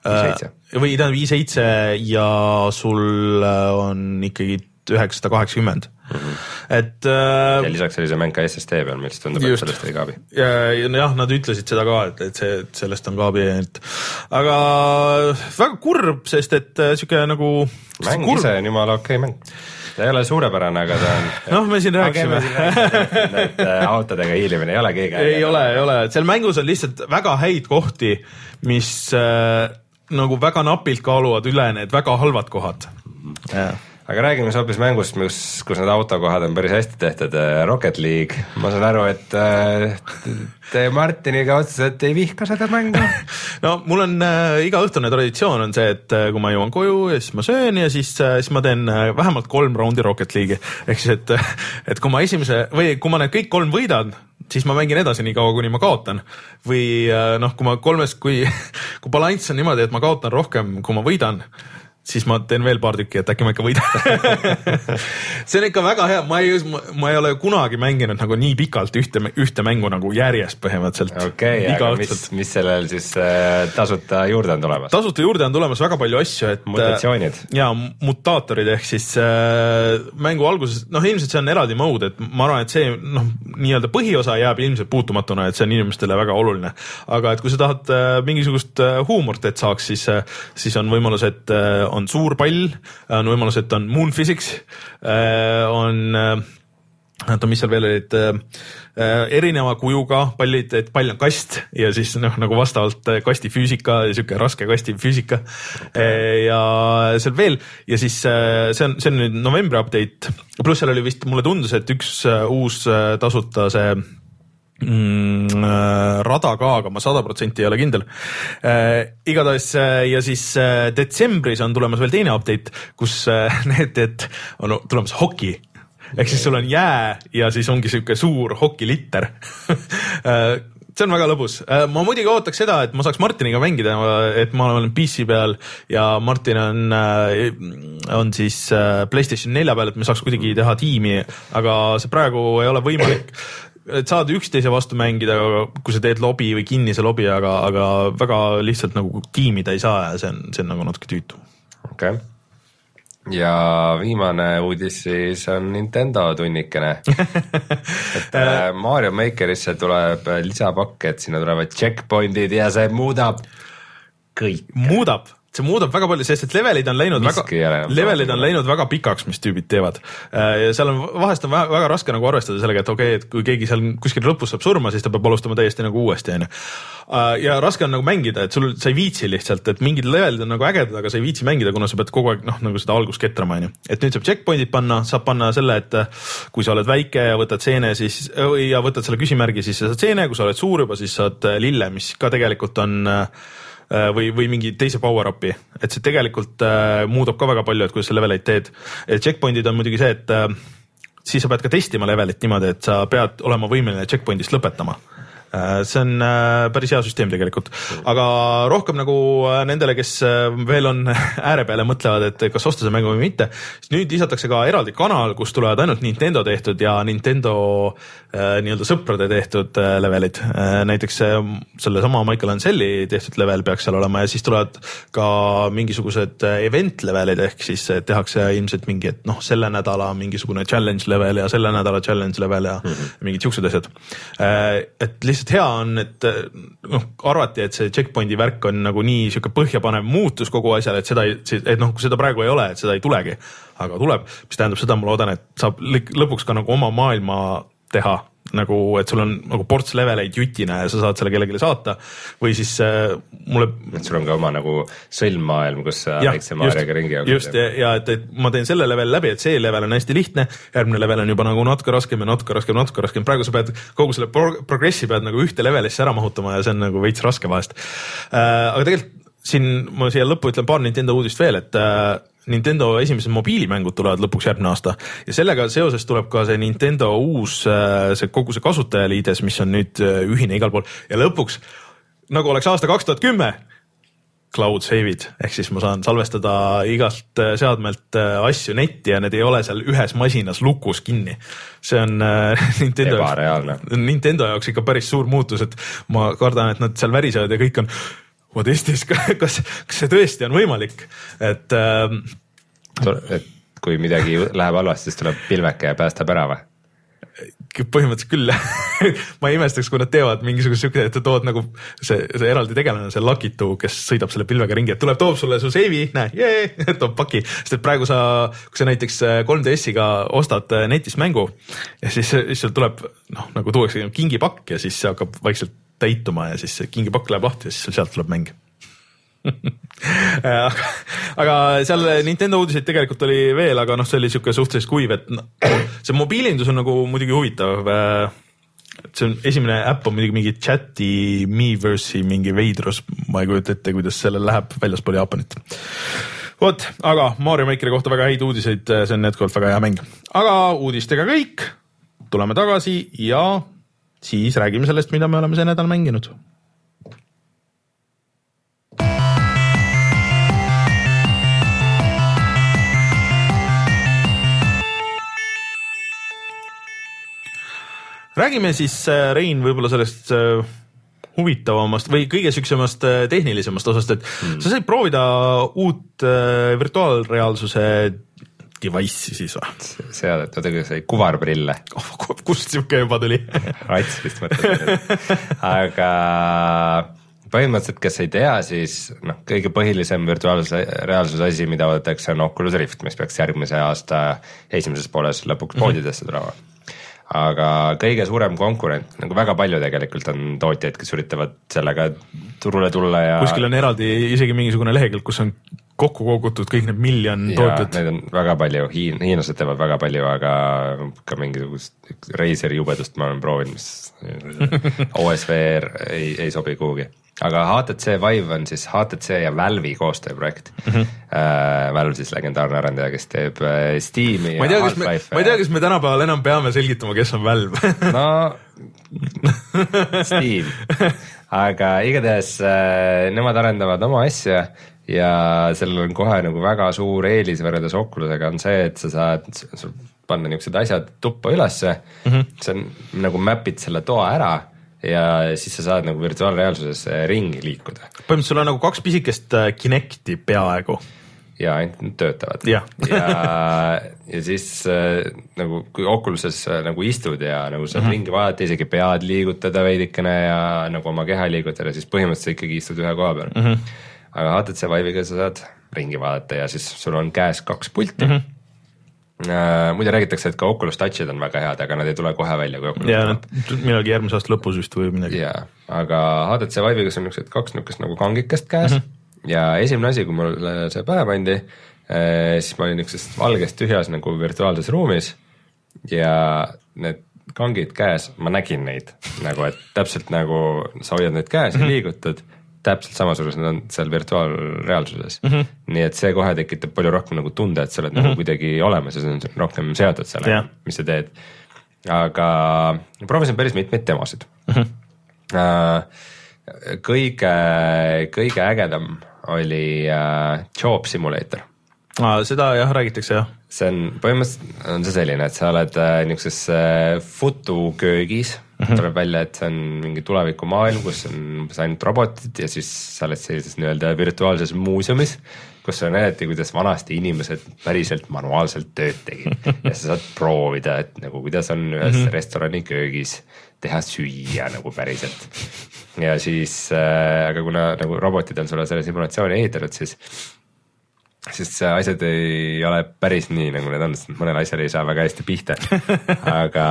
i7 või tähendab i7 ja sul äh, on ikkagi üheksasada kaheksakümmend. Mhm. et äh,. ja lisaks see mäng ka SSD peal, mis tundub, et sellest oli kaabi. ja, ja jah, nad ütlesid seda ka, et, et see, et sellest on kaabi, et aga väga kurb, sest et äh, sihuke nagu. mäng kurb. ise on jumala okei okay mäng ta ei ole suurepärane, aga ta on. noh, me siin rääkisime. äh, autodega hiilimine ei ole keegi. ei ole, ei ole, seal mängus on lihtsalt väga häid kohti, mis äh, nagu väga napilt kaaluvad üle need väga halvad kohad. Aga räägime siis hoopis mängust, kus, kus need autokohad on päris hästi tehtud, Rocket League, ma saan aru, et te Martiniga otseselt ei vihka seda mängu no mul on äh, igaõhtune traditsioon on see, et äh, kui ma jõuan koju ja siis ma söön ja siis äh,, siis ma teen äh, vähemalt kolm raundi Rocket League'i. ehk siis, et, et kui ma esimese või kui ma need kõik kolm võidan, siis ma mängin edasi nii kaua, kuni ma kaotan. või äh, noh, kui ma kolmest, kui, kui balanss on niimoodi, et ma kaotan rohkem, kui ma võidan siis ma teen veel paar tükki, et äkki ma ikka võidan see on ikka väga hea, ma ei, ma ei ole kunagi mänginud nagu nii pikalt ühte, ühte mängu nagu järjest põhimõtteliselt. okei okay,, aga mis, mis sellel siis äh, tasuta juurde on tulemas? tasuta juurde on tulemas väga palju asju, et. mutatsioonid. Äh, ja mutaatorid ehk siis äh, mängu alguses, noh, ilmselt see on eraldi mode, et ma arvan, et see noh, nii-öelda põhiosa jääb ilmselt puutumatuna, et see on inimestele väga oluline. aga et kui sa tahad äh, mingisugust äh, huumorit, et saaks, siis äh,, siis on võimalus, et äh, on suur pall, on võimalus, et on moon physics, äh, on oota, mis seal veel olid äh,, erineva kujuga pallid, et pall on kast ja siis noh, nagu vastavalt kasti füüsika, sihuke raske kasti füüsika. Okay.. ja seal veel ja siis see on, see on nüüd novembri update, pluss seal oli vist, mulle tundus, et üks uus tasuta see äh, rada ka, aga ma sada protsenti ei ole kindel. Äh,. igatahes äh, ja siis äh, detsembris on tulemas veel teine update, kus äh, need, et on tulemas hoki. Ehk siis sul on jää ja siis ongi sihuke suur hokilitter. Äh, see on väga lõbus, äh, ma muidugi ootaks seda, et ma saaks Martiniga mängida, et ma olen PC peal ja Martin on, on siis Playstation nelja peal, et me saaks kuidagi teha tiimi, aga see praegu ei ole võimalik et saad üksteise vastu mängida, kui sa teed lobi või kinnise lobi, aga, aga väga lihtsalt nagu tiimida ei saa ja see on, see on nagu natuke tüütu. okei okay. ja viimane uudis siis on Nintendo tunnikene et äh, Mario Makerisse tuleb lisapakk, et sinna tulevad checkpoint'id ja see muudab kõik. muudab see muudab väga palju, sest et levelid on läinud Miski väga, levelid on läinud väga pikaks, mis tüübid teevad. Äh, ja seal on, vahest on väga, väga raske nagu arvestada sellega, et okei okay,, et kui keegi seal kuskil lõpus saab surma, siis ta peab alustama täiesti nagu uuesti, onju. Äh, ja raske on nagu mängida, et sul, sa ei viitsi lihtsalt, et mingid levelid on nagu ägedad, aga sa ei viitsi mängida, kuna sa pead kogu aeg noh, nagu seda algust ketrama, onju. et nüüd saab checkpoint'id panna, saab panna selle, et äh, kui sa oled väike ja võtad seene, siis ja võtad selle küsimärgi, siis sa saad seene, kui sa oled suur juba, siis saad lille, mis ka tegelikult on äh, Äh, või, või mingi teise power-up'i, et see tegelikult äh, muudab ka väga palju, et kuidas sa leveleid teed. checkpoint'id on muidugi see, et äh, siis sa pead ka testima levelit niimoodi, et sa pead olema võimeline checkpoint'ist lõpetama Äh, see on äh, päris hea süsteem tegelikult, aga rohkem nagu äh, nendele, kes veel on ääre peale, mõtlevad, et kas osta see mängu või mitte, siis nüüd lisatakse ka eraldi kanal, kus tulevad ainult Nintendo tehtud ja Nintendo nii-öelda sõprade tehtud levelid. näiteks sellesama Michael Anselli tehtud level peaks seal olema ja siis tulevad ka mingisugused event levelid ehk siis tehakse ilmselt mingi, et noh, selle nädala mingisugune challenge level ja selle nädala challenge level ja mm -hmm. mingid siuksed asjad. et lihtsalt lihtsalt hea on, et noh, arvati, et see checkpoint'i värk on nagu nii sihuke põhjapanev muutus kogu asjale, et seda ei, et noh, kui seda praegu ei ole, et seda ei tulegi, aga tuleb, mis tähendab seda, ma loodan, et saab lõpuks ka nagu oma maailma teha nagu, et sul on nagu ports leveleid jutina ja sa saad selle kellelegi saata või siis äh, mulle. et sul on ka oma nagu sõlmmaailm, kus sa väikse Maarjaga ringi jooksed. just ja, ja et, et ma teen selle leveli läbi, et see level on hästi lihtne, järgmine level on juba nagu natuke raskem ja natuke raskem, natuke raskem, praegu sa pead kogu selle pro progressi pead nagu ühte levelisse ära mahutama ja see on nagu veits raske vahest äh,. aga tegelikult siin ma siia lõppu ütlen paar Nintendo uudist veel, et äh, Nintendo esimesed mobiilimängud tulevad lõpuks järgmine aasta. Ja sellega seoses tuleb ka see Nintendo uus, äh, see kogu see kasutajaliides, mis on nüüd äh, ühine igal pool. Ja lõpuks nagu oleks aasta kaks tuhat kümme cloud save'id ehk siis ma saan salvestada igalt äh, seadmelt asju netti ja need ei ole seal ühes masinas lukus kinni. see on Nintendo, Nintendo jaoks ikka päris suur muutus, et ma kardan, et nad seal värisevad ja kõik on what is this, kas, kas see tõesti on võimalik, et ähm,. et kui midagi läheb halvasti, siis tuleb pilveke ja päästab ära või? põhimõtteliselt küll ma ei imestaks, kui nad teevad mingisuguse siukese, et tood nagu see, see eraldi tegelane, see Lakitu, kes sõidab selle pilvega ringi, et tuleb, toob sulle su seivi, näe, jee, toob paki. sest et praegu sa, kui sa näiteks 3DS-iga ostad netist mängu ja siis, siis sul tuleb noh, nagu tuuakse kingipakk ja siis see hakkab vaikselt täituma ja siis see kingipakk läheb lahti ja siis sealt tuleb mäng aga, aga seal Nintendo uudiseid tegelikult oli veel, aga noh, see oli sihuke suhteliselt kuiv, et no, see mobiilindus on nagu muidugi huvitav. et see on esimene äpp on muidugi mingi chati Miiverse'i mingi veidrus, ma ei kujuta ette, kuidas sellel läheb väljaspool Jaapanit. vot, aga Mario Makeri kohta väga häid uudiseid, see on jätkuvalt väga hea mäng, aga uudistega kõik. tuleme tagasi ja siis räägime sellest, mida me oleme see nädal mänginud räägime siis, äh, Rein, võib-olla sellest äh, huvitavamast või kõige siuksemast äh, tehnilisemast osast, et mm. sa said proovida uut virtuaalreaalsuse device'i siis või? seadet, oota, kuidas sai, kuvarprille oh,. kust siuke juba tuli rats vist mõtled aga põhimõtteliselt, kes ei tea, siis noh, kõige põhilisem virtuaalse reaalsuse asi, mida oodatakse, on Oculus Rift, mis peaks järgmise aasta esimeses pooles lõpuks mhm. poodidesse tulema mm -hmm aga kõige suurem konkurent, nagu väga palju tegelikult on tootjaid, kes üritavad sellega turule tulla ja. kuskil on eraldi isegi mingisugune lehekülg, kus on kokku kogutud kõik need miljon tootjat. Neid on väga palju, Hiin-, hiinlased teevad väga palju, aga ka mingisugust Razeri jubedust ma olen proovinud, mis OSVR ei, ei sobi kuhugi aga HTC Vive on siis HTC ja Valve'i koostööprojekt mm. -hmm. Uh, Valve siis legendaarne arendaja, kes teeb uh, Steam'i ma ei tea, kas me, ma ei tea, kas me tänapäeval enam peame selgitama, kes on Valve no Steam, aga igatahes uh, nemad arendavad oma asja ja sellel on kohe nagu väga suur eelis võrreldes Oculusega on see, et sa saad panna niisugused asjad tuppa ülesse mm, -hmm. see on nagu map'id selle toa ära ja siis sa saad nagu virtuaalreaalsuses ringi liikuda. põhimõtteliselt sul on nagu kaks pisikest äh, Kinecti peaaegu. ja ainult need töötavad. ja, ja, ja siis äh, nagu kui Oculuses äh, nagu istud ja nagu saad mm -hmm. ringi vaadata, isegi pead liigutada veidikene ja nagu oma keha liigutada, siis põhimõtteliselt ikkagi istud ühe koha peal mm. -hmm. Aga HTC Vive'iga sa saad ringi vaadata ja siis sul on käes kaks pulti mm. -hmm muide räägitakse, et ka Oculus Touch'id on väga head, aga nad ei tule kohe välja, kui Oculus ja nad millalgi järgmise aasta lõpus vist või midagi. jaa, aga HTC Vive'iga on niisugused kaks niisugust nagu kangikest käes mm -hmm. ja esimene asi, kui mulle see pähe pandi, äh, siis ma olin niisuguses valges tühjas nagu virtuaalses ruumis ja need kangid käes, ma nägin neid nagu, et täpselt nagu sa hoiad neid käes ja mm -hmm. liigutad täpselt samasugused nad on seal virtuaalreaalsuses mm. -hmm. nii et see kohe tekitab palju rohkem nagu tunde, et sa oled mm -hmm. nagu mhm. kuidagi olemas ja sa oled rohkem seotud sellega yeah., mis sa teed. aga proovisin päris mitmeid demosid mm. -hmm. kõige, kõige ägedam oli uh, Job Simulator ah,. seda jah, räägitakse jah. see on, põhimõtteliselt on see selline, et sa oled uh, niisuguses uh, futuköögis mm -hmm. tuleb välja, et see on mingi tulevikumaailm, kus on umbes ainult robotid ja siis sa oled sellises nii-öelda virtuaalses muuseumis, kus sulle näidati, kuidas vanasti inimesed päriselt manuaalselt tööd tegid ja sa saad proovida, et nagu kuidas on ühes mm -hmm. restorani köögis teha süüa nagu päriselt. ja siis äh,, aga kuna nagu robotid on sulle selle simulatsiooni ehitanud, siis sest see asjad ei ole päris nii, nagu need on, sest mõnel asjal ei saa väga hästi pihta. aga,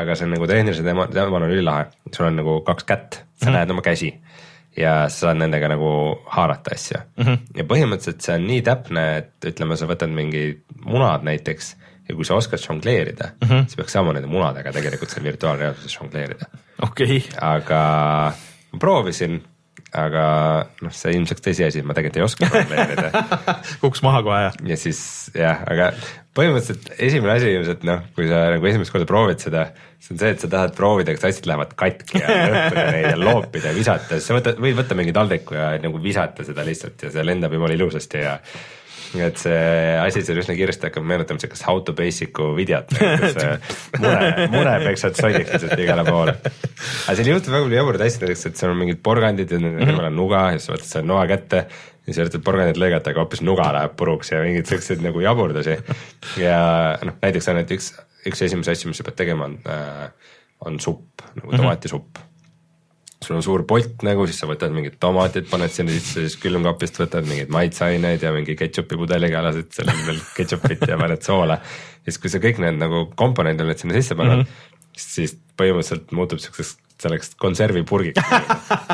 aga see on nagu tehnilise teema, teemal on ülilahe, sul on nagu kaks kätt, sa mm -hmm. näed oma käsi ja sa saad nendega nagu haarata asju mm. -hmm. ja põhimõtteliselt see on nii täpne, et ütleme, sa võtad mingi munad näiteks ja kui sa oskad žongleerida mm, -hmm. siis peaks saama nende munadega tegelikult seal virtuaalreaalsuses žongleerida. okei okay.. aga ma proovisin aga noh, see ilmselt tõsiasi, et ma tegelikult ei oska programmeerida kukkus maha kohe jah? ja siis jah, aga põhimõtteliselt esimene asi ilmselt noh, kui sa nagu esimest korda proovid seda, see on see, et sa tahad proovida, kas asjad lähevad katki ja lõhkuda neid ja loopida ja visata, siis sa võtad, võid võtta mingi taldriku ja nagu visata seda lihtsalt ja see lendab jumala ilusasti ja et see asi seal üsna kiiresti hakkab meenutama siukest How to Basic'u videot, kus mune, mune peksad sonniks lihtsalt igale poole. aga seal juhtub väga palju jaburaid asju, näiteks, et seal on mingid porgandid ja nende kõrval on nuga ja siis võtad selle noa kätte ja siis üritad porgandit lõigata, aga hoopis nuga läheb puruks ja mingeid siukseid nagu jaburdusi. ja noh, näiteks on, et üks, üks esimesi asju, mis sa pead tegema, on äh, on supp nagu tomatisupp sul on suur polt nagu, siis sa võtad mingid tomatid, paned sinna sisse, siis külmkapist võtad mingeid maitseaineid ja mingi ketšupi pudeliga lasid selle veel ketšupit ja paned soola. siis kui sa kõik need nagu komponendid oled sinna sisse pannud mm, -hmm. siis põhimõtteliselt muutub siukseks selleks konservipurgiks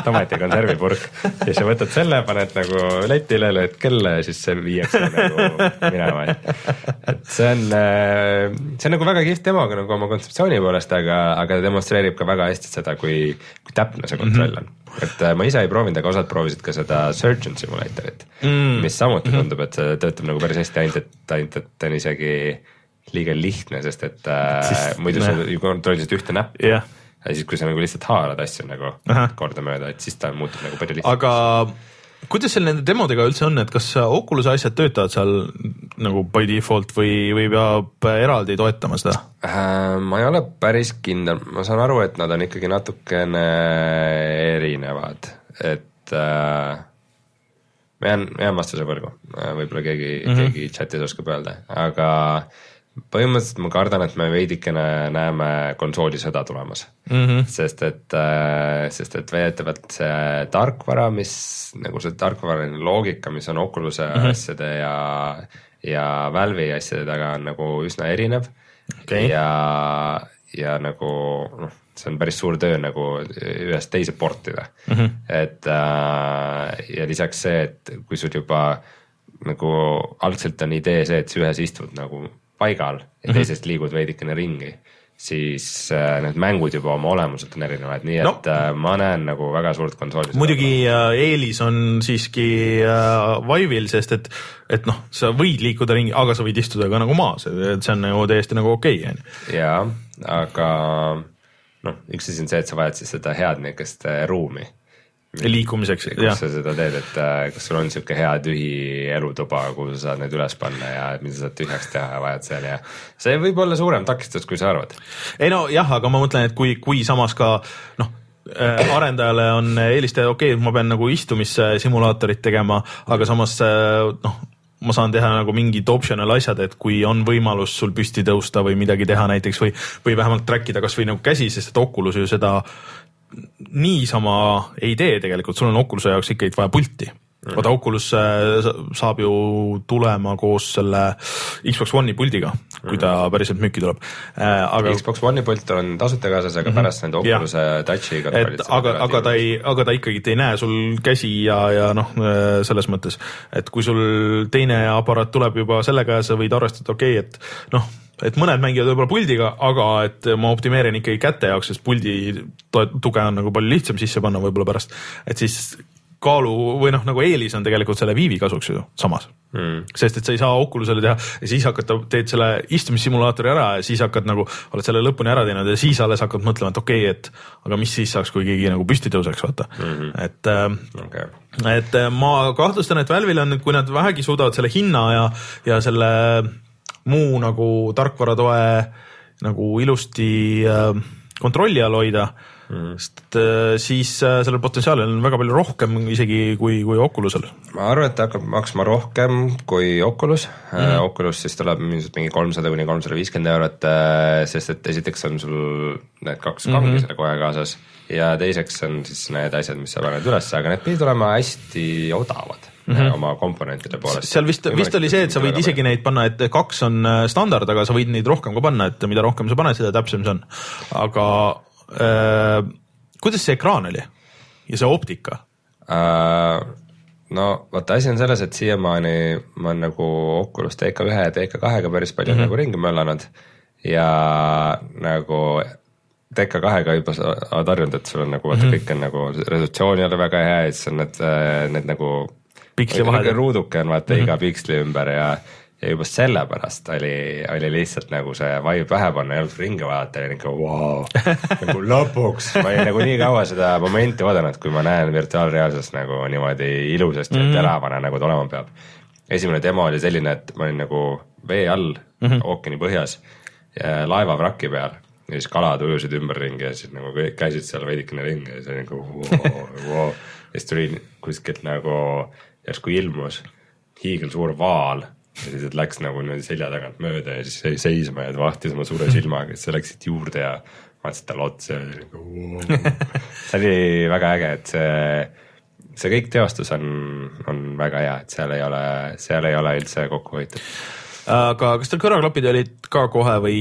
tomati konservipurk. ja siis sa võtad selle, paned nagu letile, lööd kella ja siis see viiakse nagu minema, et. et see on, äh, see on nagu väga kihvt demo nagu oma kontseptsiooni poolest, aga, aga ta demonstreerib ka väga hästi seda, kui, kui täpne see kontroll on mm. -hmm. et äh, ma ise ei proovinud, aga osad proovisid ka seda Surgeon Simulatorit mm., mis samuti mhm. tundub, et see töötab nagu päris hästi, ainult et, ainult et ta on isegi liiga lihtne, sest et äh, siis, muidu sa ju kontrollisid ühte näppu yeah ja siis, kui sa nagu lihtsalt haarad asju nagu kordamööda, et siis ta muutub nagu palju lihtsamaks. aga kuidas seal nende demodega üldse on, et kas Oculus'e asjad töötavad seal nagu by default või, või peab eraldi toetama seda äh,? ma ei ole päris kindel, ma saan aru, et nad on ikkagi natukene erinevad, et äh, ma jään, jään vastuse võrgu, võib-olla keegi mm, -hmm. keegi chat'is oskab öelda, aga äh, põhimõtteliselt ma kardan, et me veidikene näeme konsoolisõda tulemas mm. -hmm. sest et, äh, sest et väidetavalt see tarkvara, mis nagu see tarkvaraline loogika, mis on Oculus'e mm -hmm. asjade ja, ja Valve'i asjade taga on nagu üsna erinev okay.. ja, ja nagu noh, see on päris suur töö nagu ühest teise portida mm. -hmm. et äh, ja lisaks see, et kui sul juba nagu algselt on idee see, et sa ühes istud nagu paigal ja mhm. teisest liigud veidikene ringi, siis äh, need mängud juba oma olemuselt on erinevad, nii et no. äh, ma näen nagu väga suurt konsooli. muidugi äh, eelis on siiski äh, Vive'il, sest et, et noh, sa võid liikuda ringi, aga sa võid istuda ka nagu maas, et see on nagu täiesti nagu okei okay,, on ju. jaa, aga noh, üks asi on see, et sa vajad siis seda head niisugust äh, ruumi liikumiseks. kus sa seda teed, et äh, kas sul on sihuke hea tühi elutuba, kuhu sa saad need üles panna ja mida sa saad tühjaks teha ja vajad seal ja see võib olla suurem takistus, kui sa arvad. ei no jah, aga ma mõtlen, et kui, kui samas ka noh äh, arendajale on eelistada, okei okay,, ma pean nagu istumissimulaatorit tegema, aga samas äh, noh, ma saan teha nagu mingid optional asjad, et kui on võimalus sul püsti tõusta või midagi teha näiteks või, või vähemalt track ida kasvõi nagu käsi, sest et Oculus ju seda niisama ei tee tegelikult, sul on Oculus'e jaoks ikkagi vaja pulti Mhm. vaata Oculus saab ju tulema koos selle Xbox One'i puldiga, kui ta mhm. päriselt müüki tuleb äh,. aga Xbox One'i pult on tasuta kaasas, aga mm -hmm. pärast nende Oculus'e touch'i et aga, aga ta ei, aga ta ikkagi ei näe sul käsi ja, ja noh, äh, selles mõttes, et kui sul teine aparaat tuleb juba sellega ja sa võid arvestada, okei okay,, et noh et mõned mängivad võib-olla puldiga, aga et ma optimeerin ikkagi käte jaoks, sest puldi tuge on nagu palju lihtsam sisse panna võib-olla pärast, et siis kaalu või noh, nagu eelis on tegelikult selle Viivi kasuks ju samas mm.. sest et sa ei saa Oculusele teha ja siis hakkad, teed selle istumissimulaatori ära ja siis hakkad nagu, oled selle lõpuni ära teinud ja siis alles hakkad mõtlema, et okei okay,, et aga mis siis saaks, kui keegi nagu püsti tõuseks, vaata mm. -hmm. et äh, okay., et äh, ma kahtlustan, et Valve'il on, kui nad vähegi suudavad selle hinna ja, ja selle muu nagu tarkvaratoe nagu ilusti äh, kontrolli all hoida mm.. sest äh, siis äh, sellel potentsiaalil on väga palju rohkem isegi kui, kui Oculusel. ma arvan, et ta hakkab maksma rohkem kui Oculus mm. -hmm. Oculus siis tuleb ilmselt mingi kolmsada kuni kolmsada viiskümmend eurot, sest et esiteks on sul need kaks kangi mm -hmm. selle kohe kaasas ja teiseks on siis need asjad, mis sa paned üles, aga need pidid olema hästi odavad mm -hmm. oma komponentide poolest. seal vist, vist oli see, et sa võid isegi neid panna, et kaks on standard, aga sa võid neid rohkem ka panna, et mida rohkem sa paned, seda täpsem see on. aga Äh, kuidas see ekraan oli ja see optika äh,? no vaata, asi on selles, et siiamaani ma olen nagu Oculus TK1 ja TK2-ga päris palju mm -hmm. nagu ringi möllanud ja nagu TK2-ga juba sa oled harjunud, et sul on nagu vaata mm -hmm. kõik on nagu resolutsioon ei ole väga hea ja siis on need, need nagu. Piksli vahel. ruuduke on vaata mm -hmm. iga piksli ümber ja ja juba sellepärast oli, oli lihtsalt nagu see vibe pähe panna ja jalust ringi vaadata ja nagu vau wow, nagu lõpuks, ma olin nagu nii kaua seda momenti oodanud, kui ma näen virtuaalreaalsust nagu niimoodi ilusasti mm -hmm. ja teravana, nagu ta olema peab. esimene demo oli selline, et ma olin nagu vee all mm -hmm. ookeani põhjas, laeva vraki peal ja siis kalad ujusid ümberringi ja siis nagu kõik käisid seal veidikene ringi ja siis oli nagu vau, vau. ja siis tuli kuskilt nagu järsku ilmus hiigelsuur vaal ja siis, läks nagu niimoodi selja tagant mööda ja siis jäi seisma ja vahtis oma suure silmaga, siis sa läksid juurde ja vaatasin talle otsa ja oli nagu see oli väga äge, et see, see kõik teostus on, on väga hea, et seal ei ole, seal ei ole üldse kokku hoitud aga kas teil kõrvaklapid olid ka kohe või?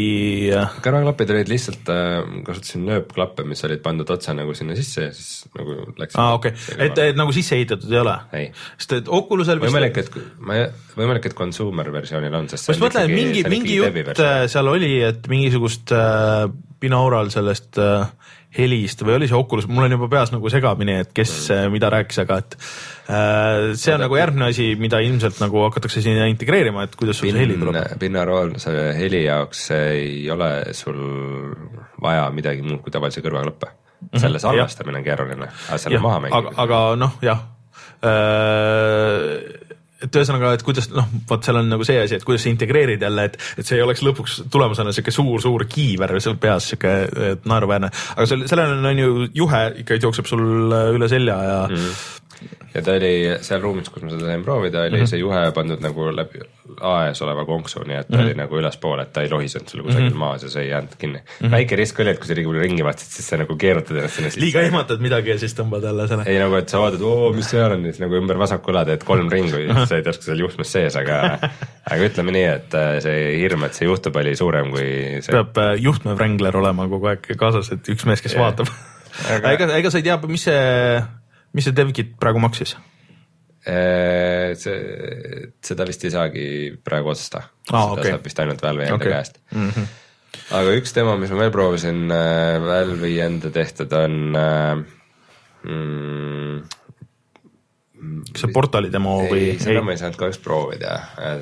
kõrvaklapid olid lihtsalt äh,, kasutasin nööpklappe, mis olid pandud otse nagu sinna sisse ja siis nagu läks. aa okei okay., et, et nagu sisse ehitatud ei ole? sest et Oculusel võimalik, et ma, võimalik, et consumer versioonil on, sest ma just mõtlen, et mingi, mingi jutt äh, seal oli, et mingisugust äh, binaural sellest äh, helist või oli see Oculus, mul on juba peas nagu segamini, et kes mm. mida rääkis, aga et äh, see on Oda, nagu järgmine asi, mida ilmselt nagu hakatakse sinna integreerima, et kuidas sul bin, see heli tuleb. see heli jaoks ei ole sul vaja midagi muud kui tavalisi kõrvaklappe mm. -hmm. selle salvestamine on keeruline, aga selle maha mängimine. aga, aga noh, jah äh, et ühesõnaga, et kuidas noh, vot seal on nagu see asi, et kuidas integreerid jälle, et, et see ei oleks lõpuks tulemusena sihuke suur-suur kiiver seal peas, sihuke naeruväärne, aga selle, sellel on, on ju juhe ikka jookseb sul üle selja ja mm. -hmm ja ta oli seal ruumis, kus ma seda sain proovida, oli mm -hmm. see juhe pandud nagu läbi aes oleva konksu, nii et ta mm -hmm. oli nagu ülespoole, et ta ei lohisenud sul kusagil mm -hmm. maas ja see ei jäänud kinni mm. -hmm. väike risk oli, et kui sa liiga palju ringi vaatasid, siis sa nagu keerutad ennast sinna sisse. liiga ehmatad midagi ja siis tõmbad jälle selle. ei nagu, et sa vaatad, oo, mis seal on, siis nagu ümber vasaku õla teed kolm ringu ja sa olid järsku seal juhtmes sees, aga aga ütleme nii, et äh, see hirm, et see juhtub, oli suurem kui see. peab äh, juhtmevrängler olema kogu aeg kaasas, et üks mees, kes yeah. vaatab aga ega, ega sa ei tea, mis see mis see DevKit praegu maksis? Äh, see, seda vist ei saagi praegu osta ah,, seda okay. saab vist ainult Valve'i enda okay. käest mm. -hmm. aga üks demo, mis ma veel proovisin äh, Valve'i enda tehtud, on äh, mm, kas see portali demo ei, või? seda ei. ma ei saanud kahjuks proovida,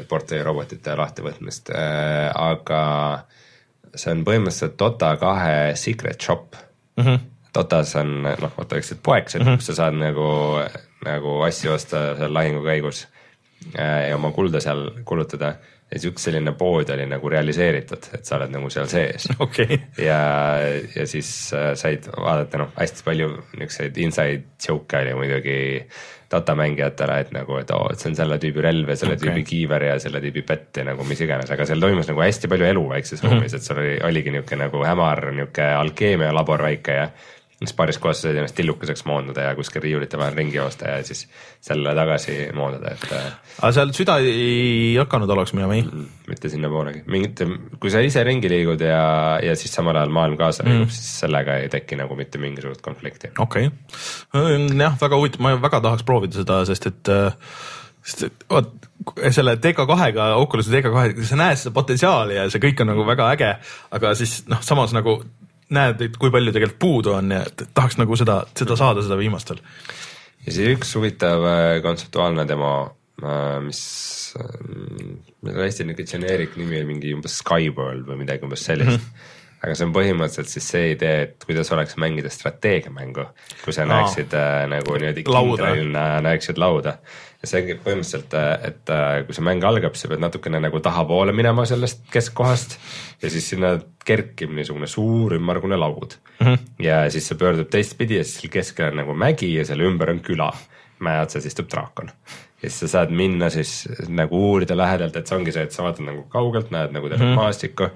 portali robotite lahtivõtmist, aga see on põhimõtteliselt Dota kahe secret shop mm. -hmm Dotas on noh, vaata eks need poeksed mm, -hmm. kus sa saad nagu, nagu asju osta seal lahingu käigus äh, ja oma kulda seal kulutada. ja siis üks selline pood oli nagu realiseeritud, et sa oled nagu seal sees okay.. ja, ja siis äh, said vaadata noh, hästi palju niisuguseid inside joke'e oli muidugi datamängijatele, et nagu, et oo, et see on selle tüübi relv ja selle okay. tüübi kiiver ja selle tüübi pett ja nagu mis iganes, aga seal toimus nagu hästi palju elu väikses mm -hmm. ruumis, et seal oli, oligi niisugune nagu hämar niisugune alkeemia labor väike ja siis paaris kohas said ennast tillukeseks moondada ja kuskil riiulite vahel ringi joosta ja siis sellele tagasi moondada, et. Äh, aga seal süda ei hakanud oleks minema, ei? Mm, mitte sinnapoolegi, mingit, kui sa ise ringi liigud ja, ja siis samal ajal maailm kaasa liigub mm., siis sellega ei teki nagu mitte mingisugust konflikti. okei okay., jah, väga huvitav, ma väga tahaks proovida seda, sest et äh, sest vot selle TK2-ga, Oculus'i TK2-ga, sa näed seda potentsiaali ja see kõik on nagu väga äge, aga siis noh, samas nagu näed, et kui palju tegelikult puudu on ja tahaks nagu seda, seda saada, seda viimastel. ja siis üks huvitav äh, kontseptuaalne demo, äh, mis, äh, hästi niisugune generic nimi mingi umbes Skyworld või midagi umbes sellist mm. -hmm aga see on põhimõtteliselt siis see idee, et kuidas oleks mängida strateegiamängu, kui sa Aa. näeksid äh, nagu niimoodi kindralina näeksid lauda ja see põhimõtteliselt, et kui see mäng algab, sa pead natukene nagu tahapoole minema sellest keskkohast ja siis sinna kerkib niisugune suur ümmargune laud mm. -hmm. ja siis see pöördub teistpidi ja siis seal keskel on nagu mägi ja selle ümber on küla. mäe otsas istub draakon ja siis sa saad minna siis nagu uurida lähedalt, et see ongi see, et sa vaatad nagu kaugelt, näed nagu tervet mm -hmm. maastikku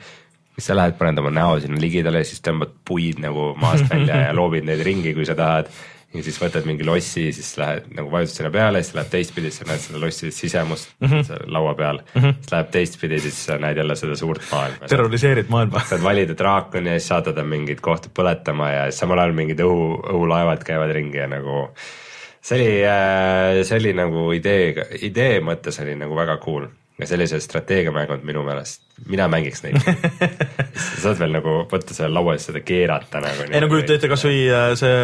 siis sa lähed, paned oma näo sinna ligidale, siis tõmbad puid nagu maast välja ja loobid neid ringi, kui sa tahad ja siis võtad mingi lossi, siis lähed nagu vajutad sinna peale, siis läheb teistpidi, siis sa näed seda lossi sisemust mm -hmm. laua peal mm. -hmm. siis läheb teistpidi, siis sa näed jälle seda suurt maailma. terroriseerid maailma. saad valida draakoni ja siis saata ta mingeid kohti põletama ja samal ajal mingid õhu, õhulaevad käivad ringi ja nagu. see oli, äh, see oli nagu idee, idee mõttes oli nagu väga cool ja sellised strateegiamängud minu meelest, mina mängiks neid sa saad veel nagu võtta selle laua eest seda keerata nagu. ei no kujuta ette kasvõi äh, see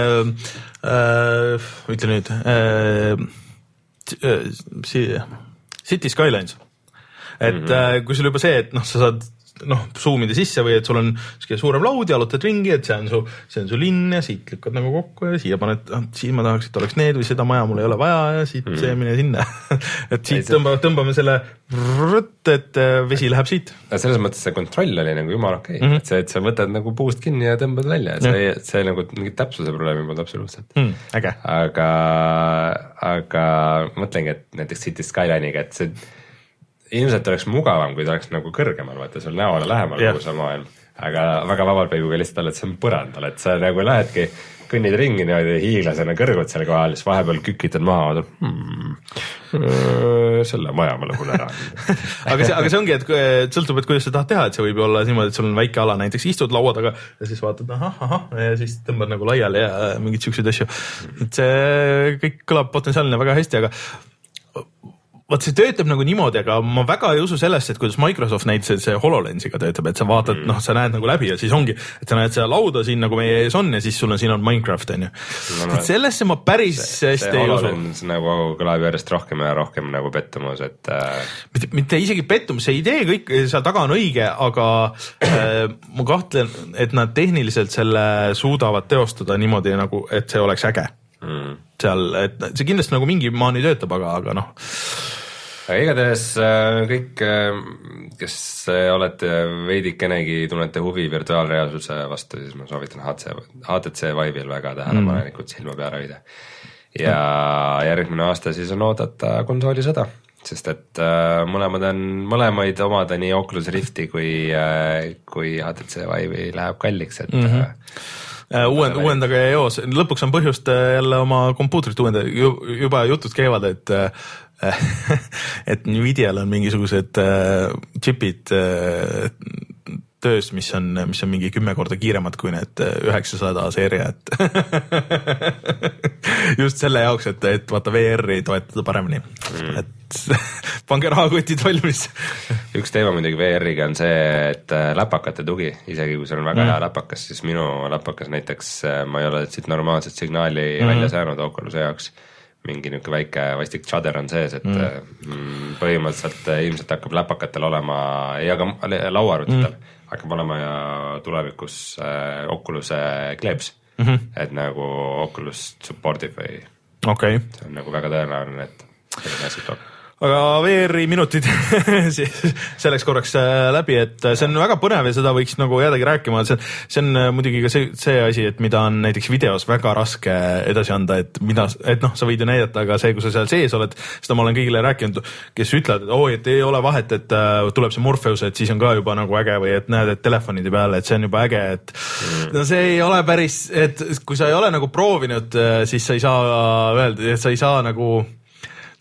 äh,, ütle nüüd äh, äh, City Skylines. et mm -hmm. kui sul juba see, et noh, sa saad noh, zoom ida sisse või et sul on sihuke suurem laud, jalutad ringi, et see on su, see on su linn ja siit lükkad nagu kokku ja siia paned, ah, siin ma tahaks, et oleks need või seda maja mul ei ole vaja ja siit mm. see mine sinna et siit tõmbame, tõmbame selle, et äh, vesi läheb siit. selles mõttes see kontroll oli nagu jumala okei okay. mm, -hmm. et see, et sa võtad nagu puust kinni ja tõmbad välja, see, see nagu mingit täpsuse probleemi polnud absoluutselt mm,. äge. aga, aga mõtlengi, et näiteks City Skyline'iga, et see ilmselt oleks mugavam, kui ta oleks nagu kõrgemal, vaata sul näole lähemal kogu see maailm. aga väga ju ka lihtsalt see on põrandal, et sa nagu lähedki kõnnid ringi niimoodi hiiglasena kõrgud seal kohal, siis vahepeal kükitad maha hmm,. selle maja ma lõhun ära aga see, aga see ongi, et sõltub, et kuidas sa tahad teha, et see võib ju olla niimoodi, et sul on väike ala, näiteks istud laua taga ja siis vaatad ahah, ahah ja siis tõmbad nagu laiali ja mingeid siukseid asju. et see kõik kõlab potentsiaalne väga hästi, aga vot see töötab nagu niimoodi, aga ma väga ei usu sellesse, et kuidas Microsoft näiteks see HoloLensiga töötab, et sa vaatad mm., noh, sa näed nagu läbi ja siis ongi, et sa näed seda lauda siin nagu meie ees on ja siis sul on, siin on Minecraft on ju et sellesse ma päris see, hästi see ei usu. nagu kõlab järjest rohkem ja rohkem nagu pettumus, et äh.... mitte, mitte isegi pettumus, see idee kõik seal taga on õige, aga äh, ma kahtlen, et nad tehniliselt selle suudavad teostada niimoodi nagu, et see oleks äge mm. seal, et see kindlasti nagu mingi maani töötab, aga, aga noh aga igatahes äh, kõik, äh, kes äh, olete veidikenegi, tunnete huvi virtuaalreaalsuse vastu, siis ma soovitan HTC, HTC Vive'il väga tähelepanelikult mm. silma peal hoida. ja järgmine aasta siis on oodata konsoolisõda, sest et mõlemad on, mõlemaid omada nii Oculus Rifti kui, kui HTC Vive'i läheb kalliks, et mm. -hmm uuend, uuendage eos, lõpuks on põhjust jälle oma kompuutrit uuendada, juba jutud käivad, et et Nvidial on mingisugused äh, džipid äh, töös, mis on, mis on mingi kümme korda kiiremad kui need äh, üheksasada seeria, et just selle jaoks, et, et vaata VR-i toetada paremini mm., et pange rahakotid valmis üks teema muidugi VR-iga on see, et äh, läpakate tugi, isegi kui sul on väga mm. hea läpakas, siis minu läpakas näiteks, äh, ma ei ole siit normaalset signaali mm. välja saanud Oculus'e jaoks mingi niisugune väike vastik tšader on sees, et mm. mm põhimõtteliselt äh, ilmselt hakkab läpakatel olema ja ka lauaarvutitel mm. hakkab olema ja tulevikus äh, Oculus'e kleeps mm, -hmm. et nagu Oculus support ib või okay. see on nagu väga tõenäoline, et selline asi tuleb aga VR-i minutid selleks korraks äh, läbi, et äh, see on väga põnev ja seda võiks nagu jäädagi rääkima, see see on äh, muidugi ka see, see asi, et mida on näiteks videos väga raske edasi anda, et mida, et noh, sa võid ju näidata, aga see, kui sa seal sees oled, seda ma olen kõigile rääkinud, kes ütlevad, et oo, et ei ole vahet, et tuleb see Morpheus, et siis on ka juba nagu äge või et näed, et telefonide peal, et see on juba äge, et mm. no see ei ole päris, et kui sa ei ole nagu proovinud, siis sa ei saa öelda, et sa ei saa nagu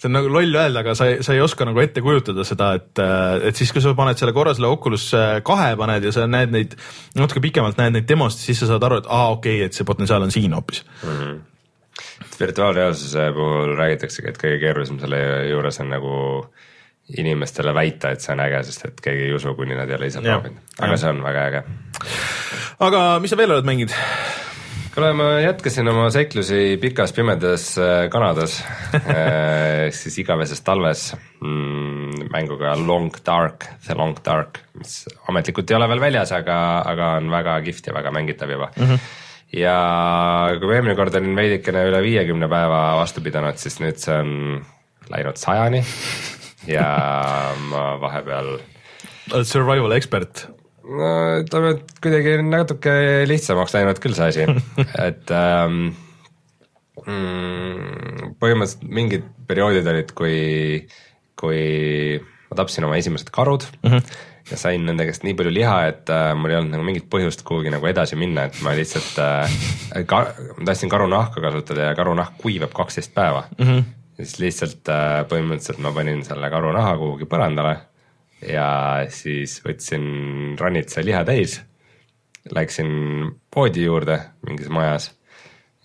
see on nagu loll öelda, aga sa ei, sa ei oska nagu ette kujutada seda, et, äh, et siis, kui sa paned selle korra selle Oculus kahe paned ja sa näed neid, natuke pikemalt näed neid demosid, siis sa saad aru, et aa, okei okay,, et see potentsiaal on siin hoopis mm. -hmm. virtuaalreaalsuse puhul räägitaksegi, et kõige keerulisem selle juures on nagu inimestele väita, et see on äge, sest et keegi ei usu, kuni nad ei ole ise proovinud, aga ja. see on väga äge. aga mis sa veel oled mänginud? Kuule, ma jätkasin oma seiklusi pikas pimedas äh, Kanadas äh, siis igaveses talves mm, mänguga Long Dark, The Long Dark, mis ametlikult ei ole veel väljas, aga, aga on väga kihvt ja väga mängitav juba mm. -hmm ja kui ma eelmine kord olin veidikene üle viiekümne päeva vastu pidanud, siis nüüd see on läinud sajani ja ma vahepeal. oled survival ekspert no ütleme, et kuidagi natuke lihtsamaks läinud küll see asi, et ähm, mm, põhimõtteliselt mingid perioodid olid, kui, kui ma tapsin oma esimesed karud mm -hmm. ja sain nende käest nii palju liha, et äh, mul ei olnud nagu mingit põhjust kuhugi nagu edasi minna, et ma lihtsalt äh, ka, ma tahtsin karunahka kasutada ja karunahk kuivab kaksteist päeva mm. -hmm. siis lihtsalt äh, põhimõtteliselt ma panin selle karunaha kuhugi põrandale ja siis võtsin ranitsa liha täis, läksin poodi juurde mingis majas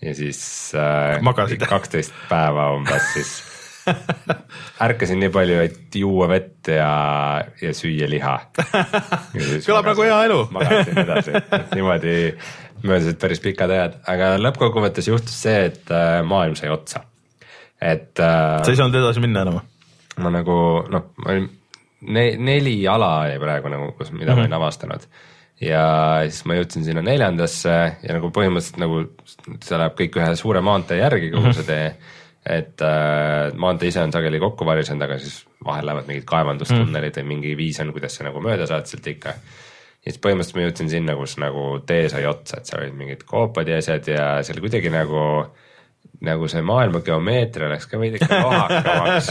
ja siis äh, kaksteist päeva umbes siis ärkasin nii palju, et juua vett ja, ja süüa liha. kõlab nagu hea elu. magasin edasi, niimoodi möödusid päris pikad ajad, aga lõppkokkuvõttes juhtus see, et äh, maailm sai otsa. et äh,. sa ei saanud edasi minna enam? ma nagu noh, ma olin ne-, neli ala oli praegu nagu, kus, mida mm -hmm. ma olin mhm. avastanud. ja siis ma jõudsin sinna neljandasse ja nagu põhimõtteliselt nagu see läheb kõik ühe suure maantee järgi, kogu see tee. et äh, maantee ise on sageli kokku varisenud, aga siis vahel lähevad mingid kaevandustunnelid mm või mingi viis on, kuidas sa nagu mööda saad sealt ikka. ja siis põhimõtteliselt ma jõudsin sinna, kus nagu tee sai otsa, et seal olid mingid koopad ja asjad ja seal kuidagi nagu nagu see maailma geomeetria läks ka veidike lohakamaks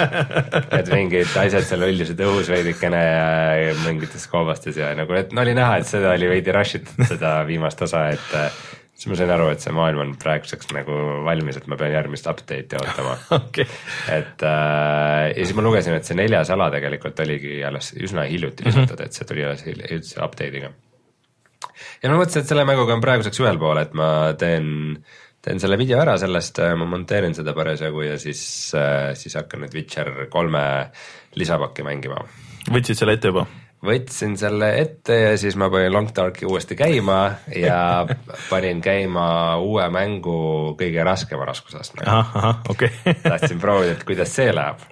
et mingid asjad seal hõljusid õhus veidikene ja mingites koobastes ja nagu, et no oli näha, et seda oli veidi rush itud, seda viimast osa, et äh, siis ma sain aru, et see maailm on praeguseks nagu valmis, et ma pean järgmist update'i ootama okay. et äh, ja siis ma lugesin, et see neljas ala tegelikult oligi alles üsna hiljuti lisatud mm, -hmm. et see tuli alles üldse update'iga. ja ma mõtlesin, et selle mänguga on praeguseks ühel pool, et ma teen teen selle video ära sellest, äh, ma monteerin seda parasjagu ja siis, äh, siis hakkan nüüd Witcher kolme lisapakki mängima. võtsid selle ette juba? võtsin selle ette ja siis ma panin Long Darki uuesti käima ja panin käima uue mängu kõige raskema raskusastmega. okay. tahtsin proovida, et kuidas see läheb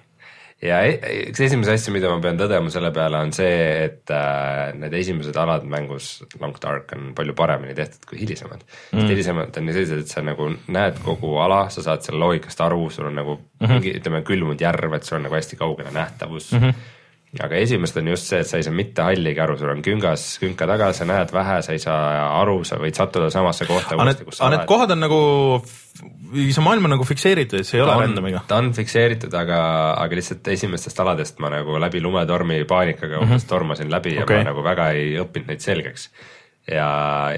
ja e-, üks esimese asju, mida ma pean tõdema selle peale, on see, et äh, need esimesed alad mängus Long Dark on palju paremini tehtud kui hilisemad mm.. sest hilisemad on ju sellised, et sa nagu näed kogu ala, sa saad selle loogikast aru, sul on nagu mm -hmm. mingi, ütleme, külmunud järv, et sul on nagu hästi kaugele nähtavus mm. -hmm aga esimesed on just see, et sa ei saa mitte halligi aru, sul on küngas, künka taga, sa näed vähe, sa ei saa aru, sa võid sattuda samasse kohta uuesti, kus sa oled. Need kohad on nagu, see maailm on nagu fikseeritud, see ei ta ole random'iga? ta on fikseeritud, aga, aga lihtsalt esimestest aladest ma nagu läbi lumetormi paanikaga umbes mm -hmm. tormasin läbi okay. ja ma nagu väga ei õppinud neid selgeks. ja,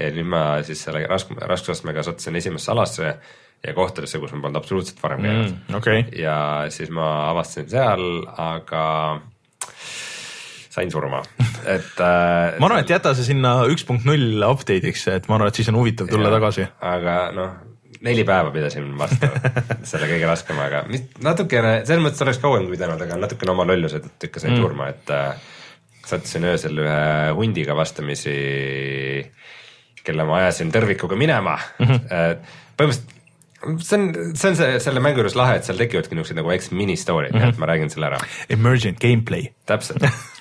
ja nüüd ma siis selle rask-, raskusastmega sattusin esimesse alasse ja kohtadesse, kus ma polnud absoluutselt varem käinud mm,. Okay. ja siis ma avastasin seal, aga sain surma, et äh,. ma arvan, et jäta see sinna üks punkt null update'iks, et ma arvan, et siis on huvitav tulla ja, tagasi. aga noh, neli päeva pidasin vastu selle kõige raskemaga, natukene, selles mõttes oleks kauem pidanud, aga natukene oma lolluse tõttu ikka sain mm. surma, et äh, sattusin öösel ühe hundiga vastamisi, kelle ma ajasin tõrvikuga minema mm, -hmm. põhimõtteliselt see on, see on see, selle mängu juures lahe, et seal tekivadki niisugused nagu väiksed mini-story'd mm, -hmm. et ma räägin selle ära. Emergent gameplay. täpselt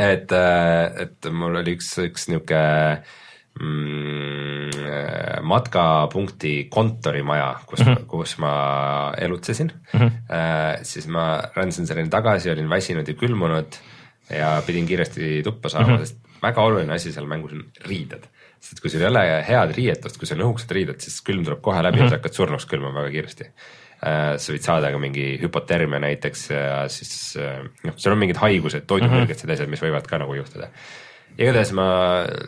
et, äh, et mul oli üks, üks niisugune mm, matkapunkti kontorimaja, kus mm, -hmm. kus ma elutsesin mm. -hmm. siis ma rändasin selleni tagasi, olin väsinud ja külmunud ja pidin kiiresti tuppa saama mm, -hmm. sest väga oluline asi seal mängus on riided. sest kui sul ei ole head riietust, kui sul on õhukesed riided, siis külm tuleb kohe läbi mm -hmm. ja sa hakkad surnuks külmuma väga kiiresti Äh, sa võid saada ka mingi hüpotermia näiteks ja siis äh, noh, seal on mingid haigused, toidumürgitsed mm -hmm. asjad, mis võivad ka nagu juhtuda. igatahes ma